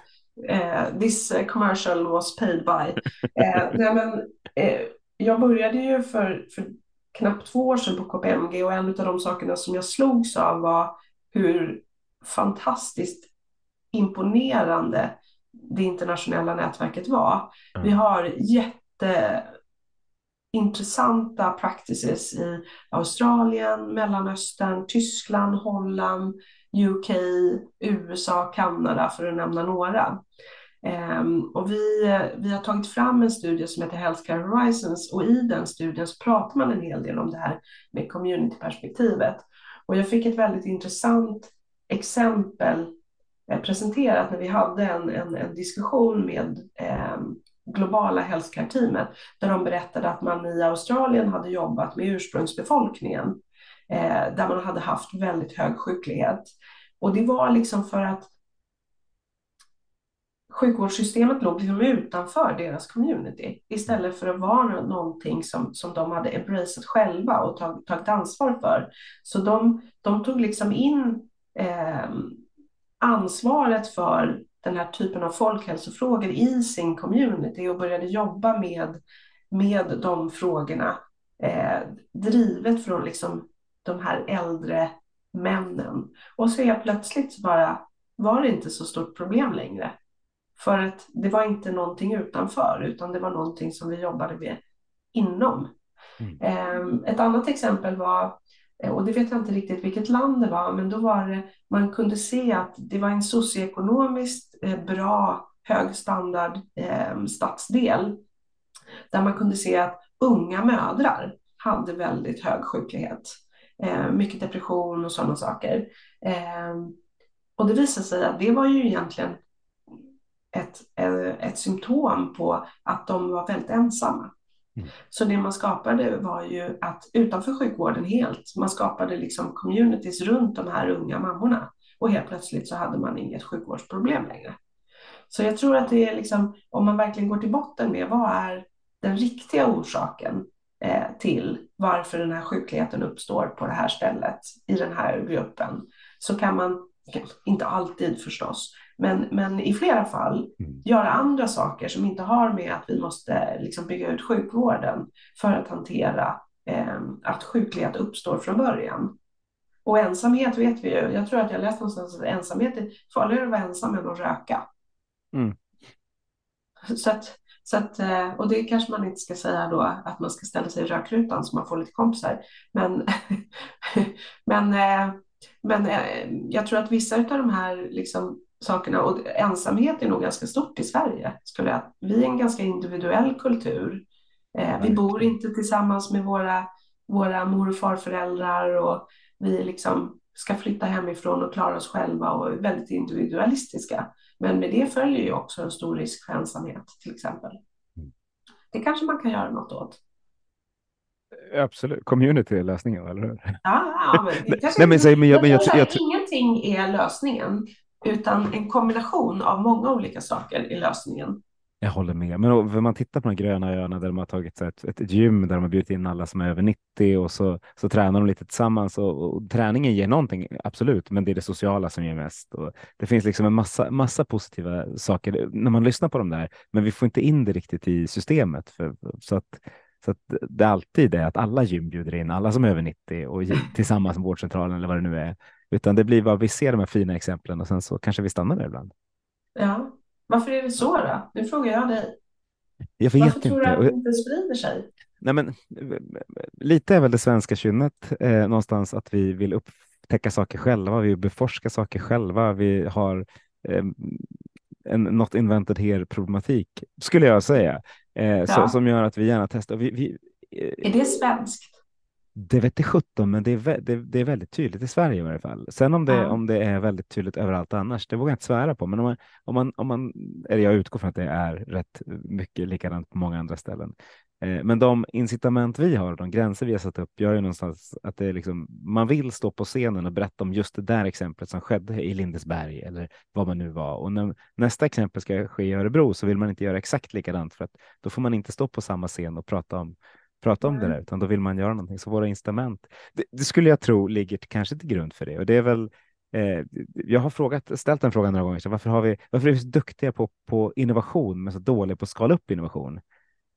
eh, this commercial was paid by. Eh, nej, men, jag började ju för, för knappt två år sedan på KPMG och en av de sakerna som jag slogs av var hur fantastiskt imponerande det internationella nätverket var. Mm. Vi har jätteintressanta practices i Australien, Mellanöstern, Tyskland, Holland, UK, USA, Kanada för att nämna några. Ehm, och vi, vi har tagit fram en studie som heter Healthcare Horizons och i den studien så pratar man en hel del om det här med communityperspektivet. Och jag fick ett väldigt intressant exempel eh, presenterat när vi hade en, en, en diskussion med eh, globala healthcare-teamet där de berättade att man i Australien hade jobbat med ursprungsbefolkningen eh, där man hade haft väldigt hög sjuklighet. Och det var liksom för att sjukvårdssystemet låg liksom utanför deras community istället för att vara någonting som, som de hade embracerat själva och tag, tagit ansvar för. Så de, de tog liksom in eh, ansvaret för den här typen av folkhälsofrågor i sin community och började jobba med, med de frågorna eh, drivet från liksom de här äldre männen. Och så är plötsligt så bara var det inte så stort problem längre. För att det var inte någonting utanför, utan det var någonting som vi jobbade med inom. Mm. Ehm, ett annat exempel var, eh, och det vet jag inte riktigt vilket land det var, men då var det, man kunde se att det var en socioekonomiskt eh, bra, hög standard ehm, stadsdel, där man kunde se att unga mödrar hade väldigt hög sjuklighet, ehm, mycket depression och sådana saker. Och det visade sig att det var ju egentligen ett, ett symptom på att de var väldigt ensamma. Mm. Så det man skapade var ju att utanför sjukvården helt, man skapade liksom communities runt de här unga mammorna och helt plötsligt så hade man inget sjukvårdsproblem längre. Så jag tror att det är liksom, om man verkligen går till botten med vad är den riktiga orsaken eh, till varför den här sjukligheten uppstår på det här stället i den här gruppen, så kan man, inte alltid förstås, men, men i flera fall mm. göra andra saker som inte har med att vi måste liksom bygga ut sjukvården för att hantera eh, att sjuklighet uppstår från början. Och ensamhet vet vi ju. Jag tror att jag läst någonstans att ensamhet är farligare att vara ensam än att röka. Mm. Så att, så att, eh, och det kanske man inte ska säga då att man ska ställa sig i rökrutan så man får lite kompisar. Men, men, eh, men eh, jag tror att vissa av de här liksom sakerna. Och ensamhet är nog ganska stort i Sverige. Skulle jag. Vi är en ganska individuell kultur. Eh, vi bor inte tillsammans med våra, våra mor och farföräldrar och vi liksom ska flytta hemifrån och klara oss själva och är väldigt individualistiska. Men med det följer ju också en stor risk för ensamhet till exempel. Mm. Det kanske man kan göra något åt. Absolut, community är lösningen, eller hur? Ja, ja men, Nej, men, men, jag, men jag, jag, jag, ingenting är lösningen. Utan en kombination av många olika saker i lösningen. Jag håller med. Men om man tittar på de gröna öarna där de har tagit så ett, ett gym där de har bjudit in alla som är över 90 och så, så tränar de lite tillsammans och, och träningen ger någonting, absolut, men det är det sociala som ger mest. Och det finns liksom en massa, massa positiva saker när man lyssnar på dem där, men vi får inte in det riktigt i systemet. För, så att så att det alltid är att alla gym bjuder in alla som är över 90 och tillsammans med vårdcentralen eller vad det nu är, utan det blir bara vi ser de här fina exemplen och sen så kanske vi stannar där ibland. Ja, varför är det så då? Nu frågar jag dig. Jag vet Varför inte. tror du att det inte sprider sig? Nej, men, lite är väl det svenska kynnet eh, någonstans att vi vill upptäcka saker själva, vi vill beforska saker själva, vi har eh, en not invented here problematik skulle jag säga, eh, ja. så, som gör att vi gärna testar. Vi, vi, eh, är det svenskt? Det vet 17, men det är, det, det, är väldigt tydligt i Sverige i varje fall. Sen om det, ja. om det är väldigt tydligt överallt annars, det vågar jag inte svära på. Men om man, om man, om man, eller jag utgår från att det är rätt mycket likadant på många andra ställen. Eh, men de incitament vi har, de gränser vi har satt upp, gör ju någonstans att det är liksom, man vill stå på scenen och berätta om just det där exemplet som skedde i Lindesberg eller vad man nu var. Och när nästa exempel ska ske i Örebro så vill man inte göra exakt likadant för att då får man inte stå på samma scen och prata om prata om mm. det där, utan då vill man göra någonting. Så våra incitament, det, det skulle jag tro ligger kanske till grund för det. Och det är väl, eh, jag har frågat, ställt den frågan några gånger, så varför, har vi, varför är vi så duktiga på, på innovation men så dåliga på att skala upp innovation?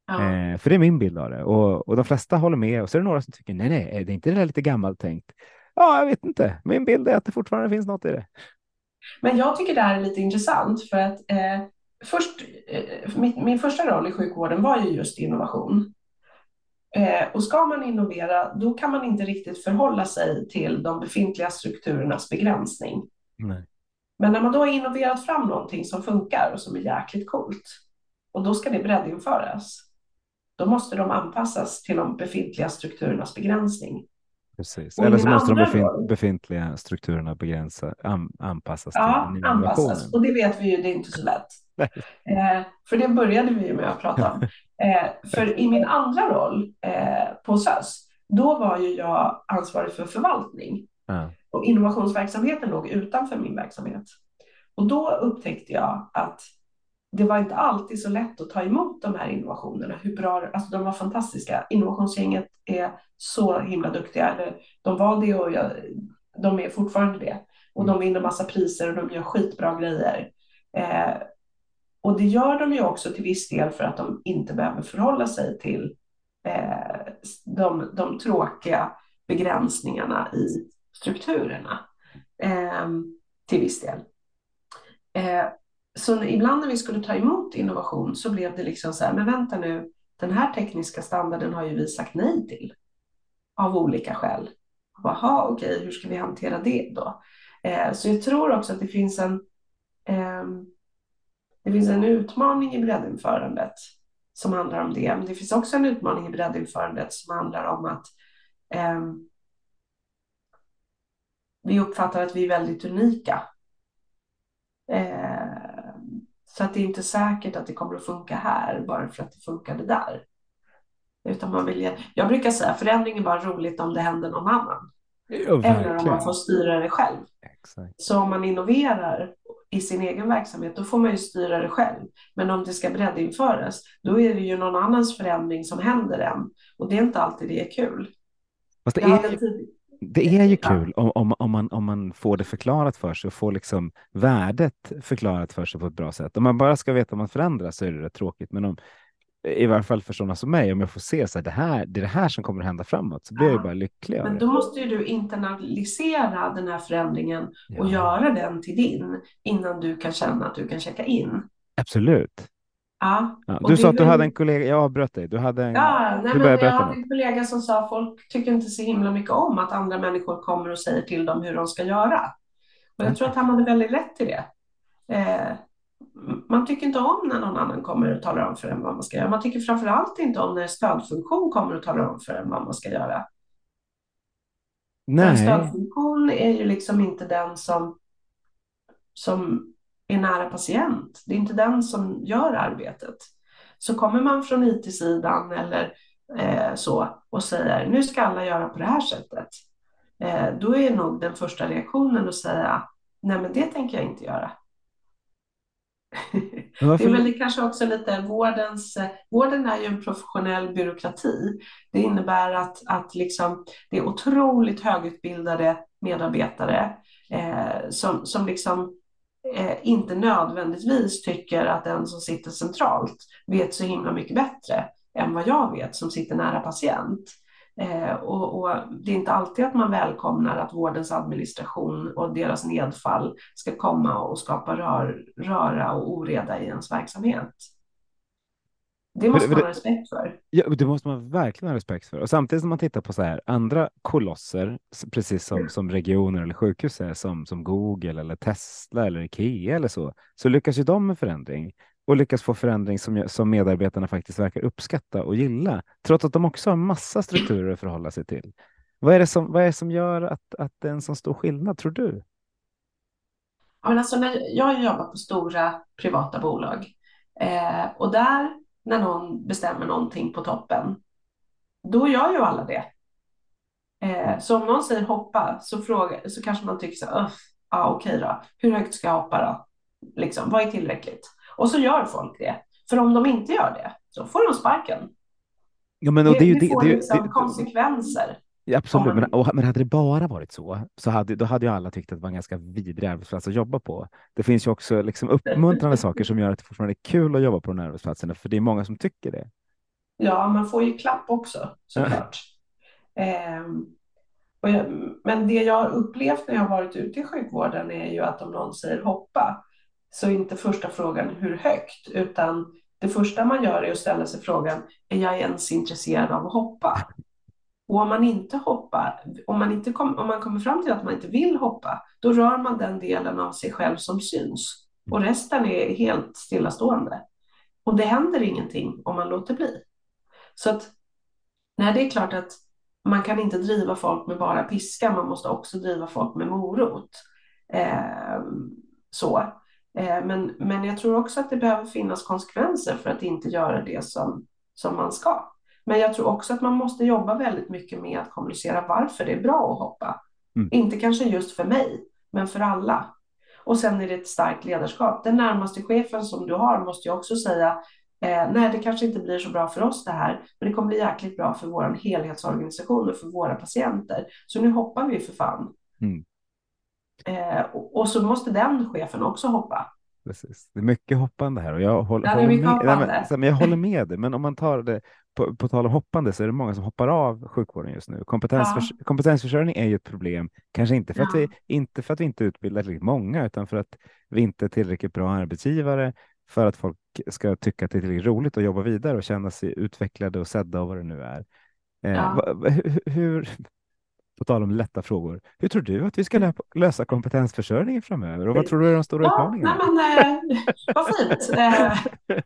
Ja. Eh, för det är min bild av det och, och de flesta håller med och så är det några som tycker nej, nej, det är inte det där lite gammalt tänkt. Ja, jag vet inte. Min bild är att det fortfarande finns något i det. Men jag tycker det här är lite intressant för att eh, först, eh, min, min första roll i sjukvården var ju just innovation. Eh, och ska man innovera, då kan man inte riktigt förhålla sig till de befintliga strukturernas begränsning. Nej. Men när man då har innoverat fram någonting som funkar och som är jäkligt coolt, och då ska det breddinföras, då måste de anpassas till de befintliga strukturernas begränsning. Precis, eller så måste de befint befintliga strukturerna begränsa, an anpassas ja, till innovationen. Anpassas. Och det vet vi ju, det är inte så lätt. eh, för det började vi ju med att prata om. Eh, för i min andra roll eh, på SÖS, då var ju jag ansvarig för förvaltning. Ja. Och innovationsverksamheten låg utanför min verksamhet. Och då upptäckte jag att det var inte alltid så lätt att ta emot de här innovationerna. Hur bra, alltså de var fantastiska. Innovationsgänget är så himla duktiga. De var det och jag, de är fortfarande det. Och de vinner massa priser och de gör skitbra grejer. Eh, och det gör de ju också till viss del för att de inte behöver förhålla sig till eh, de, de tråkiga begränsningarna i strukturerna. Eh, till viss del. Eh, så ibland när vi skulle ta emot innovation så blev det liksom så här, men vänta nu, den här tekniska standarden har ju vi sagt nej till av olika skäl. Jaha, okej, hur ska vi hantera det då? Eh, så jag tror också att det finns en eh, det finns en utmaning i breddinförandet som handlar om det. Men det finns också en utmaning i breddinförandet som handlar om att eh, vi uppfattar att vi är väldigt unika. Eh, så att det är inte säkert att det kommer att funka här bara för att det funkade där. Utan man vill, jag brukar säga förändring är bara roligt om det händer någon annan. Ja, Eller om man får styra det själv. Exakt. Så om man innoverar i sin egen verksamhet, då får man ju styra det själv. Men om det ska breddinföras, då är det ju någon annans förändring som händer än. Och det är inte alltid det är kul. Fast det, är, ju, det är ju kul om, om, om, man, om man får det förklarat för sig och får liksom värdet förklarat för sig på ett bra sätt. Om man bara ska veta om man förändras så är det rätt tråkigt. Men om, i varje fall för sådana som mig, om jag får se så här, det här, det är det här som kommer att hända framåt, så blir ja. jag bara lycklig. Men då måste ju du internalisera den här förändringen ja. och göra den till din innan du kan känna att du kan checka in. Absolut. Ja. ja du sa att du hade en kollega, jag avbröt dig, du hade en, ja, nej, du men jag hade en kollega som sa att folk tycker inte så himla mycket om att andra människor kommer och säger till dem hur de ska göra. Och jag tror att han hade väldigt rätt i det. Eh, man tycker inte om när någon annan kommer och talar om för en vad man ska göra. Man tycker framför allt inte om när stödfunktion kommer och talar om för en vad man ska göra. Nej. En stödfunktion är ju liksom inte den som, som är nära patient. Det är inte den som gör arbetet. Så kommer man från IT-sidan eller eh, så och säger nu ska alla göra på det här sättet. Eh, då är nog den första reaktionen att säga nej men det tänker jag inte göra. Det är väl det kanske också lite vårdens, vården är ju en professionell byråkrati. Det innebär att, att liksom, det är otroligt högutbildade medarbetare eh, som, som liksom eh, inte nödvändigtvis tycker att den som sitter centralt vet så himla mycket bättre än vad jag vet som sitter nära patient. Eh, och, och, det är inte alltid att man välkomnar att vårdens administration och deras nedfall ska komma och skapa rör, röra och oreda i ens verksamhet. Det måste man ha respekt för. Ja, det måste man verkligen ha respekt för. Och samtidigt som man tittar på så här andra kolosser, precis som, som regioner eller sjukhus är, som, som Google eller Tesla eller Ikea eller så, så lyckas ju de med förändring och lyckas få förändring som, som medarbetarna faktiskt verkar uppskatta och gilla, trots att de också har massa strukturer att förhålla sig till. Vad är det som, vad är det som gör att, att det är en så stor skillnad, tror du? Ja, men alltså, när jag har jobbat på stora privata bolag eh, och där när någon bestämmer någonting på toppen, då gör ju alla det. Eh, så om någon säger hoppa så, fråga, så kanske man tycker så här, ah, okej då, hur högt ska jag hoppa då? Liksom, vad är tillräckligt? Och så gör folk det. För om de inte gör det, så får de sparken. Ja, men, och det, det, det, får det, liksom konsekvenser. Ja, absolut, men, och, men hade det bara varit så, så hade, då hade ju alla tyckt att det var en ganska vidrig arbetsplats att jobba på. Det finns ju också liksom uppmuntrande saker som gör att det fortfarande är kul att jobba på de här arbetsplatserna, för det är många som tycker det. Ja, man får ju klapp också såklart. ehm, jag, men det jag har upplevt när jag har varit ute i sjukvården är ju att om någon säger hoppa, så är inte första frågan hur högt, utan det första man gör är att ställa sig frågan, är jag ens intresserad av att hoppa? Och om man inte hoppar, om man, inte kom, om man kommer fram till att man inte vill hoppa, då rör man den delen av sig själv som syns. Och resten är helt stillastående. Och det händer ingenting om man låter bli. Så att, nej, det är klart att man kan inte driva folk med bara piska, man måste också driva folk med morot. Eh, så. Eh, men, men jag tror också att det behöver finnas konsekvenser för att inte göra det som, som man ska. Men jag tror också att man måste jobba väldigt mycket med att kommunicera varför det är bra att hoppa. Mm. Inte kanske just för mig, men för alla. Och sen är det ett starkt ledarskap. Den närmaste chefen som du har måste ju också säga eh, nej, det kanske inte blir så bra för oss det här, men det kommer bli jäkligt bra för vår helhetsorganisation och för våra patienter. Så nu hoppar vi för fan. Mm. Eh, och, så måste den chefen också hoppa. Precis. Det är mycket hoppande här och jag håller, ja, håller med, nej, men, jag håller med dig. Men om man tar det på, på tal om hoppande så är det många som hoppar av sjukvården just nu. Kompetensförs ja. Kompetensförsörjning är ju ett problem, kanske inte för, ja. att vi, inte för att vi inte utbildar tillräckligt många, utan för att vi inte är tillräckligt bra arbetsgivare för att folk ska tycka att det är tillräckligt roligt att jobba vidare och känna sig utvecklade och sedda och vad det nu är. Eh, hur, på tal om lätta frågor, hur tror du att vi ska lösa kompetensförsörjningen framöver och vad tror du är de stora ja, utmaningarna? Nej, men, eh, vad fint. Eh,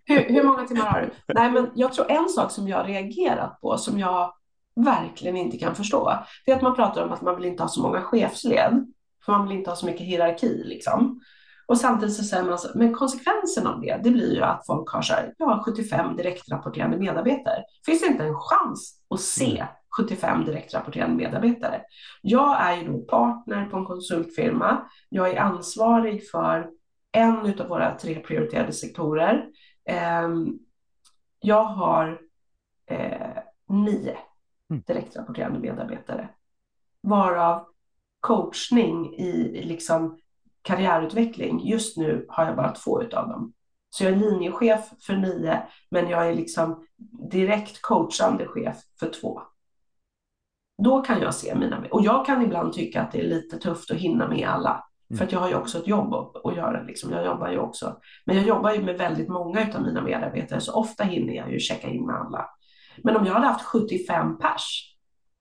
hur, hur, många timmar har du? Nej, men jag tror en sak som jag reagerat på som jag verkligen inte kan förstå, det är att man pratar om att man vill inte ha så många chefsled, för man vill inte ha så mycket hierarki liksom. Och samtidigt så säger man så, men konsekvensen av det, det blir ju att folk har så här, ja, 75 direktrapporterande medarbetare. Finns det inte en chans att se 75 direktrapporterande medarbetare. Jag är ju då partner på en konsultfirma. Jag är ansvarig för en av våra tre prioriterade sektorer. Ehm, jag har eh, nio mm. direktrapporterande medarbetare, varav coachning i liksom karriärutveckling. Just nu har jag bara två av dem. Så jag är linjechef för nio, men jag är liksom direkt coachande chef för två. Då kan jag se mina, och jag kan ibland tycka att det är lite tufft att hinna med alla. Mm. För att jag har ju också ett jobb att, göra. Liksom. Jag jobbar ju också. Men jag jobbar ju med väldigt många av mina medarbetare, så ofta hinner jag ju checka in med alla. Men om jag hade haft 75 pers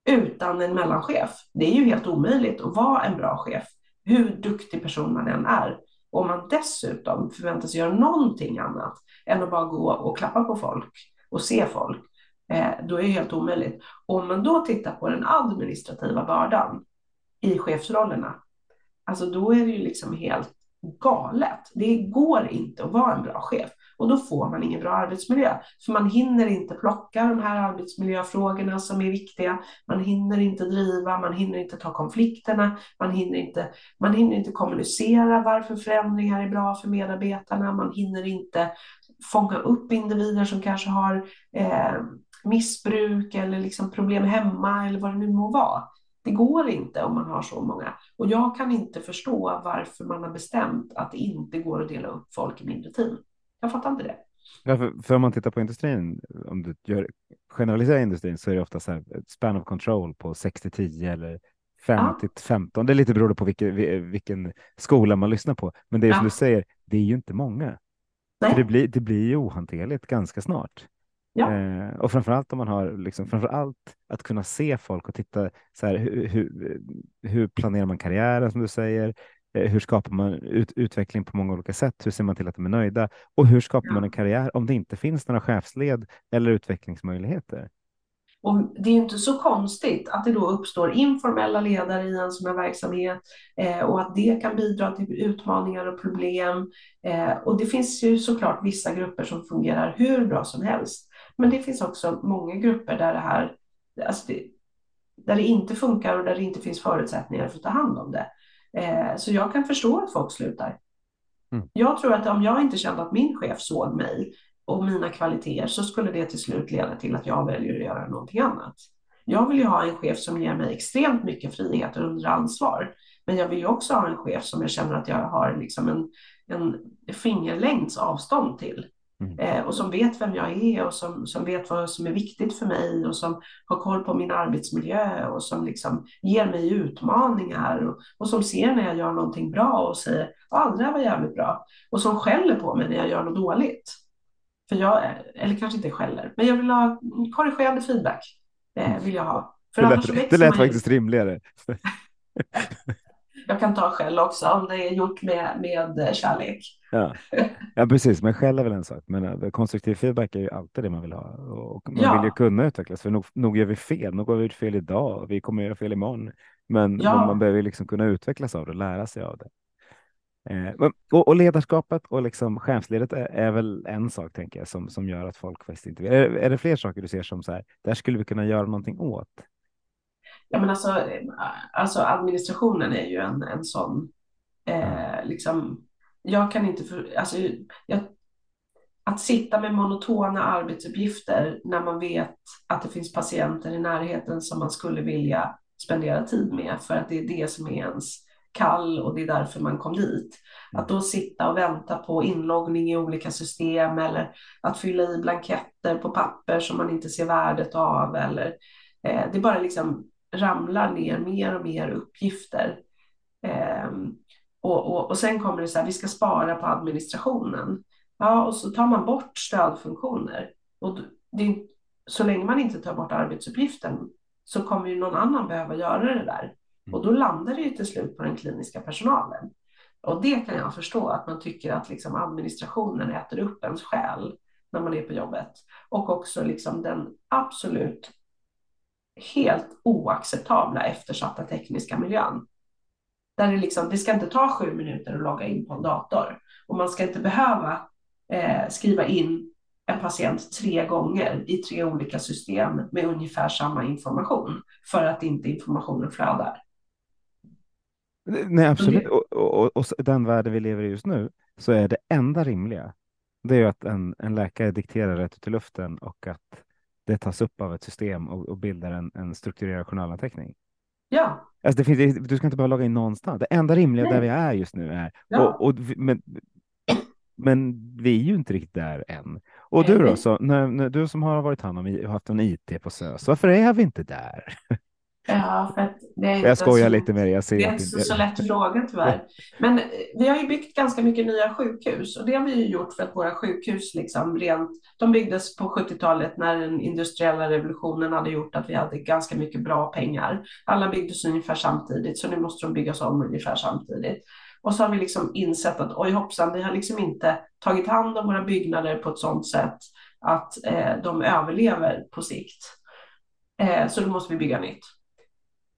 utan en mellanchef, det är ju helt omöjligt att vara en bra chef, hur duktig person man än är. Om man dessutom förväntas göra någonting annat än att bara gå och klappa på folk och se folk, Eh, då är det helt omöjligt. Om man då tittar på den administrativa bördan i chefsrollerna, alltså då är det ju liksom helt galet. Det går inte att vara en bra chef. Och då får man ingen bra arbetsmiljö. För man hinner inte plocka de här arbetsmiljöfrågorna som är viktiga. Man hinner inte driva, man hinner inte ta konflikterna, man hinner inte, man hinner inte kommunicera varför förändringar är bra för medarbetarna, man hinner inte fånga upp individer som kanske har eh, missbruk eller liksom problem hemma eller vad det nu må vara. Det går inte om man har så många. Och jag kan inte förstå varför man har bestämt att det inte går att dela upp folk i mindre team. Jag fattar inte det. Ja, för, för om man tittar på industrin, om du gör, generaliserar industrin så är det ofta så här span of control på 60-10 eller 50 ja. 15. Det är lite beroende på vilken, vilken skola man lyssnar på. Men det är ja. som du säger, det är ju inte många. Det, blir, det blir ju ohanterligt ganska snart. Ja. Eh, och framförallt om man har liksom, framförallt att kunna se folk och titta så här, hur, hur, hur planerar man karriären som du säger? Eh, hur skapar man ut, utveckling på många olika sätt? Hur ser man till att de är nöjda? Och hur skapar ja. man en karriär om det inte finns några chefsled eller utvecklingsmöjligheter? Och det är inte så konstigt att det då uppstår informella ledare i en sån här verksamhet eh, och att det kan bidra till utmaningar och problem. Eh, och det finns ju såklart vissa grupper som fungerar hur bra som helst. Men det finns också många grupper där det här alltså det, där det inte funkar och där det inte finns förutsättningar för att ta hand om det. Eh, så jag kan förstå att folk slutar. Mm. Jag tror att om jag inte kände att min chef såg mig och mina kvaliteter så skulle det till slut leda till att jag väljer att göra någonting annat. Jag vill ju ha en chef som ger mig extremt mycket friheter under ansvar. Men jag vill ju också ha en chef som jag känner att jag har liksom en, en fingerlängds avstånd till. Mm. Eh, och som vet vem jag är och som, som vet vad som är viktigt för mig och som har koll på min arbetsmiljö och som liksom ger mig utmaningar och, och som ser när jag gör någonting bra och säger att det här var jävligt bra och som skäller på mig när jag gör något dåligt. För jag, eller kanske inte skäller, men jag vill ha korrigerande feedback. Eh, vill jag ha. För det lät, det lät faktiskt rimligare. jag kan ta skäll också om det är gjort med, med kärlek. Ja. ja, precis. Men skäll är väl en sak. Men eh, konstruktiv feedback är ju alltid det man vill ha. Och man ja. vill ju kunna utvecklas. För nog, nog gör vi fel. Nog har vi gjort fel idag. Vi kommer göra fel imorgon. Men ja. man behöver liksom kunna utvecklas av det och lära sig av det. Eh, och, och, ledarskapet och liksom chefsledet är, är, väl en sak tänker jag som, som gör att folk faktiskt inte vill. Är, är det fler saker du ser som så här, där skulle vi kunna göra någonting åt? Ja, men alltså, alltså administrationen är ju en, en sån, eh, liksom, jag kan inte, för, alltså, jag, att sitta med monotona arbetsuppgifter när man vet att det finns patienter i närheten som man skulle vilja spendera tid med för att det är det som är ens kall och det är därför man kom dit. Att då sitta och vänta på inloggning i olika system eller att fylla i blanketter på papper som man inte ser värdet av eller eh, det bara liksom ramlar ner mer och mer uppgifter. Eh, och, och, och sen kommer det så här, vi ska spara på administrationen. Ja, och så tar man bort stödfunktioner. Och det, så länge man inte tar bort arbetsuppgiften så kommer ju någon annan behöva göra det där. Och då landar det ju till slut på den kliniska personalen. Och det kan jag förstå, att man tycker att liksom administrationen äter upp ens själ när man är på jobbet. Och också liksom den absolut helt oacceptabla eftersatta tekniska miljön. Där det, liksom, det ska inte ta sju minuter att logga in på en dator. Och man ska inte behöva eh, skriva in en patient tre gånger i tre olika system med ungefär samma information för att inte informationen flödar. Nej, absolut. Och, och, och, den världen vi lever i just nu så är det enda rimliga. Det är att en, en läkare dikterar rätt ut i luften och att det tas upp av ett system och, och bildar en, en strukturerad journalanteckning. Ja. Alltså det finns, du ska inte behöva logga in någonstans. Det enda rimliga Nej. där vi är just nu är. Ja. Och, och, men, men vi är ju inte riktigt där än. Och du då, så, när, när du som har varit hand om haft en IT på SÖS, varför är vi inte där? Ja, för det är jag skojar så, lite med det. Jag ser det är inte så, så lätt fråga tyvärr. Men eh, vi har ju byggt ganska mycket nya sjukhus och det har vi ju gjort för att våra sjukhus liksom rent, de byggdes på 70-talet när den industriella revolutionen hade gjort att vi hade ganska mycket bra pengar. Alla byggdes ungefär samtidigt så nu måste de byggas om ungefär samtidigt. Och så har vi liksom insett att oj hoppsan, vi har liksom inte tagit hand om våra byggnader på ett sådant sätt att eh, de överlever på sikt. Eh, så då måste vi bygga nytt.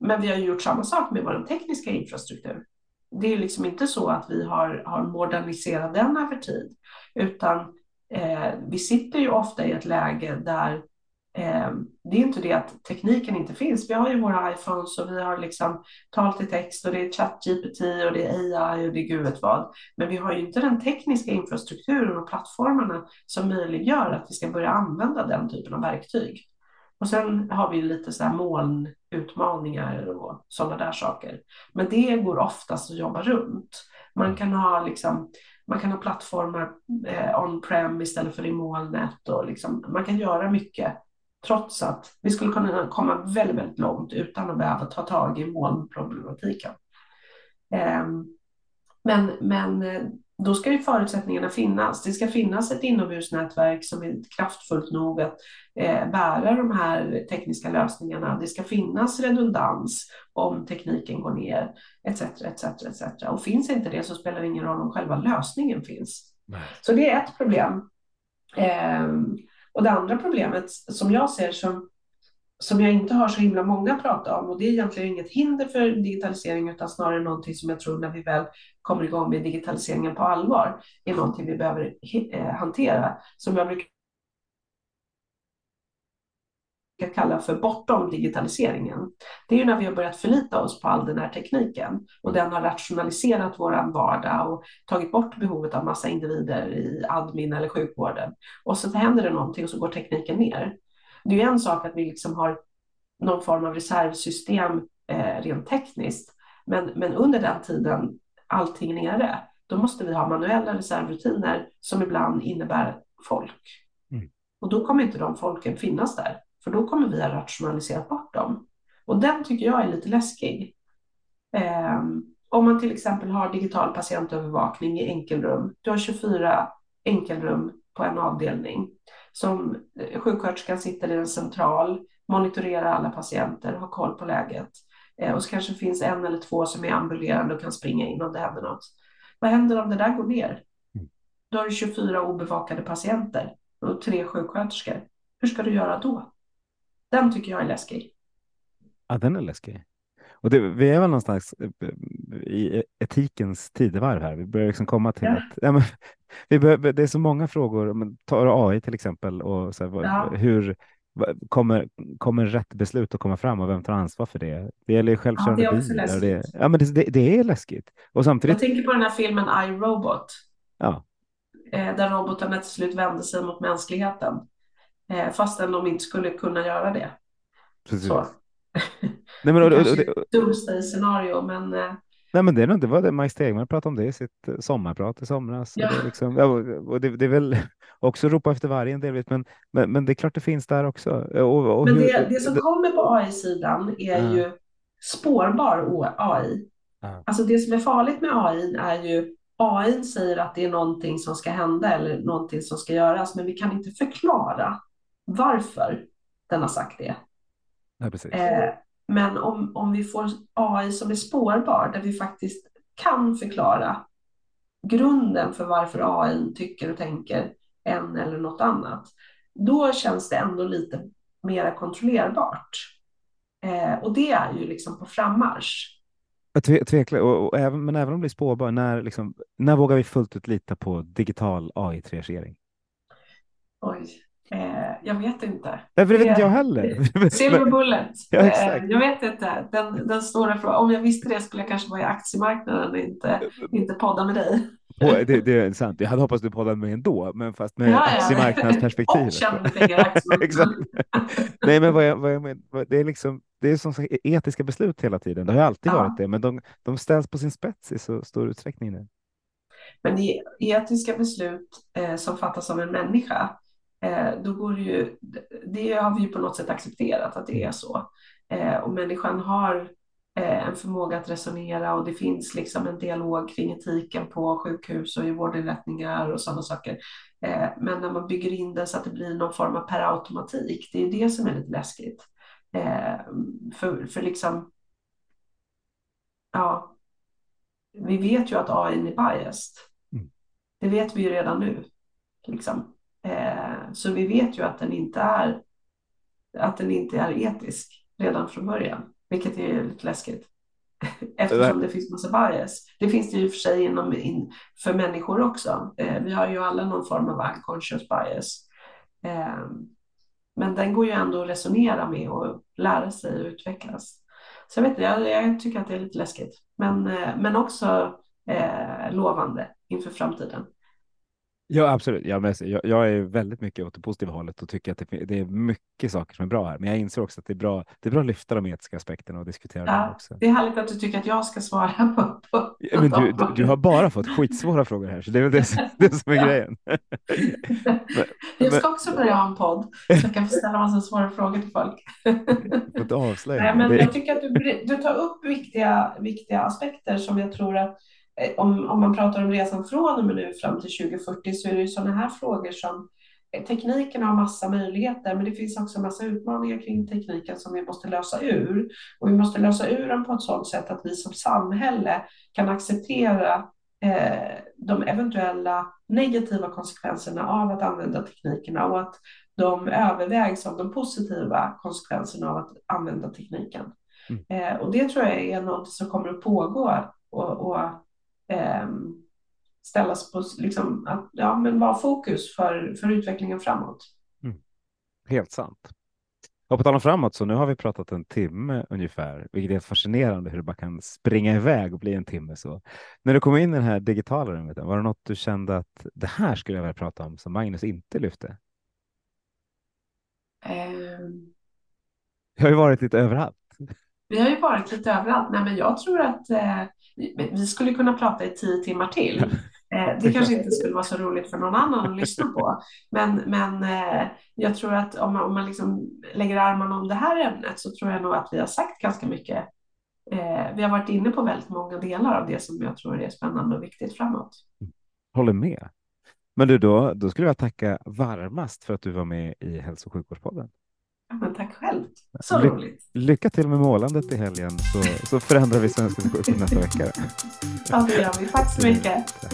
Men vi har gjort samma sak med vår tekniska infrastruktur. Det är liksom inte så att vi har, har moderniserat den över tid, utan eh, vi sitter ju ofta i ett läge där eh, det är inte det att tekniken inte finns. Vi har ju våra iPhones och vi har liksom tal till text och det är ChatGPT och det är AI och det är gud vet vad. Men vi har ju inte den tekniska infrastrukturen och plattformarna som möjliggör att vi ska börja använda den typen av verktyg. Och sen har vi lite så här molnutmaningar och sådana där saker. Men det går oftast att jobba runt. Man kan ha, liksom, man kan ha plattformar eh, on-prem istället för i molnet och liksom, man kan göra mycket trots att vi skulle kunna komma väldigt, väldigt långt utan att behöva ta tag i molnproblematiken. Eh, men, men eh, då ska ju förutsättningarna finnas. Det ska finnas ett inomhusnätverk som är kraftfullt nog att eh, bära de här tekniska lösningarna. Det ska finnas redundans om tekniken går ner, etc. etc, etc. Och finns inte det så spelar det ingen roll om själva lösningen finns. Nej. Så det är ett problem. Eh, och det andra problemet som jag ser som som jag inte har så himla många prata om och det är egentligen inget hinder för digitalisering utan snarare någonting som jag tror när vi väl kommer igång med digitaliseringen på allvar är någonting vi behöver eh, hantera som jag brukar kalla för bortom digitaliseringen. Det är ju när vi har börjat förlita oss på all den här tekniken och den har rationaliserat vår vardag och tagit bort behovet av massa individer i admin eller sjukvården. Och så händer det någonting och så går tekniken ner. Det är en sak att vi liksom har någon form av reservsystem eh, rent tekniskt, men, men under den tiden allting nere, då måste vi ha manuella reservrutiner som ibland innebär folk. Mm. Och då kommer inte de folken finnas där, för då kommer vi ha rationaliserat bort dem. Och den tycker jag är lite läskig. Eh, om man till exempel har digital patientövervakning i enkelrum, du har 24 enkelrum på en avdelning som eh, sjuksköterskan sitter i en central, monitorerar alla patienter, har koll på läget. Eh, och så kanske det finns en eller två som är ambulerande och kan springa in om det händer något. Vad händer om det där går ner? Mm. Då har du 24 obevakade patienter och tre sjuksköterskor. Hur ska du göra då? Den tycker jag är läskig. Ja, den är läskig. Och det, vi är väl någonstans eh, i etikens tidevarv här. Vi börjar liksom komma till ja. att ja, men, vi bör, det är så många frågor. Men tar AI till exempel och så här, ja. hur kommer, kommer rätt beslut att komma fram och vem tar ansvar för det? Det gäller självkörande ja, bilar. Det, ja, men det, det, det, är läskigt. Och samtidigt... Jag tänker på den här filmen I, Robot. Ja. Eh, där robotarna till slut vände sig mot mänskligheten. Eh, fastän de inte skulle kunna göra det. Precis. Så. Nej, men, och, och, och, Dumsta scenario, men. Eh, Nej, men det, är nog, det var det Mike Stegman pratade om det i sitt eh, sommarprat i somras. Ja. Det, liksom, och det, det, är väl också ropa efter vargen delvis, men, men, men, det är klart det finns där också. Och, men det, hur, det som kommer på AI-sidan är ja. ju spårbar AI. Ja. Alltså det som är farligt med AI är ju AI säger att det är någonting som ska hända eller någonting som ska göras, men vi kan inte förklara varför den har sagt det. Ja, precis. Eh, men om, om vi får AI som är spårbar, där vi faktiskt kan förklara grunden för varför AI tycker och tänker en eller något annat, då känns det ändå lite mer kontrollerbart. Eh, och det är ju liksom på frammarsch. Tve, tvekla, och, och, även, men även om det är spårbar, när, liksom, när vågar vi fullt ut lita på digital AI-triagering? Oj, Eh, jag vet inte. Nej, det vet inte jag heller. Silver Bullet. ja, eh, jag vet inte. Den, den stora frågan. Om jag visste det skulle jag kanske vara i aktiemarknaden och inte, inte podda med dig. Oh, det, det, är sant. Jag hade hoppats du poddade med mig ändå, men fast med ja, aktiemarknadsperspektiv. och pengar Exakt. Nej, men vad jag, vad jag men, det är liksom det är som etiska beslut hela tiden. Det har alltid ja. varit det, men de, de ställs på sin spets i så stor utsträckning nu. Men i etiska beslut eh, som fattas av en människa då går det ju, det har vi ju på något sätt accepterat att det är så. Eh, och människan har eh, en förmåga att resonera och det finns liksom en dialog kring etiken på sjukhus och i vårdinrättningar och sådana saker. Eh, men när man bygger in det så att det blir någon form av per automatik, det är det som är lite läskigt. Eh, för, för liksom, ja, vi vet ju att AI är biased. Mm. Det vet vi ju redan nu. Liksom. Eh, så vi vet ju att den inte är att den inte är etisk redan från början, vilket är lite läskigt. eftersom det finns massa bias. Det finns det ju för sig inom, in, för människor också. Eh, vi har ju alla någon form av unconscious bias. Eh, men den går ju ändå att resonera med och lära sig och utvecklas. Så jag, vet jag, jag tycker att det är lite läskigt, men, eh, men också eh, lovande inför framtiden. Ja, absolut. Jag, jag, jag är väldigt mycket åt det positiva hållet och tycker att det, det, är mycket saker som är bra här. Men jag inser också att det är bra, det är bra att lyfta de etiska aspekterna och diskutera ja, dem också. Det är härligt att du tycker att jag ska svara på, på ja, men du, du, du, har bara fått skitsvåra frågor här, så det är väl det, det som är ja. grejen. jag ska också börja ha en podd så jag kan få ställa massa svåra frågor till folk. Nej, men jag tycker att du, du tar upp viktiga, viktiga aspekter som jag tror att om, om man pratar om resan från och med nu fram till 2040 så är det ju sådana här frågor som eh, tekniken har massa möjligheter, men det finns också massa utmaningar kring tekniken som vi måste lösa ur. Och vi måste lösa ur dem på ett sådant sätt att vi som samhälle kan acceptera eh, de eventuella negativa konsekvenserna av att använda teknikerna och att de övervägs av de positiva konsekvenserna av att använda tekniken. Mm. Eh, och det tror jag är något som kommer att pågå och, och eh, ställas på, liksom, att ja, men vara fokus för, för utvecklingen framåt. Mm. Helt sant. Och på tal om framåt, så nu har vi pratat en timme ungefär, vilket är fascinerande hur det bara kan springa iväg och bli en timme så. När du kom in i den här digitala rummet, var det något du kände att det här skulle jag vilja prata om som Magnus inte lyfte? Um... Jag har ju varit lite överallt. Vi har ju varit lite överallt. Nej, men jag tror att eh, vi skulle kunna prata i tio timmar till. Eh, det kanske inte skulle vara så roligt för någon annan att lyssna på. Men, men eh, jag tror att om man, om man liksom lägger armarna om det här ämnet så tror jag nog att vi har sagt ganska mycket. Eh, vi har varit inne på väldigt många delar av det som jag tror är spännande och viktigt framåt. Håller med. Men du, då, då skulle jag tacka varmast för att du var med i Hälso och sjukvårdspodden. Men tack själv. Så Ly roligt. Lycka till med målandet i helgen så, så förändrar vi svenska sjukvård nästa vecka. Ja, det gör vi. Tack så mycket. Tack.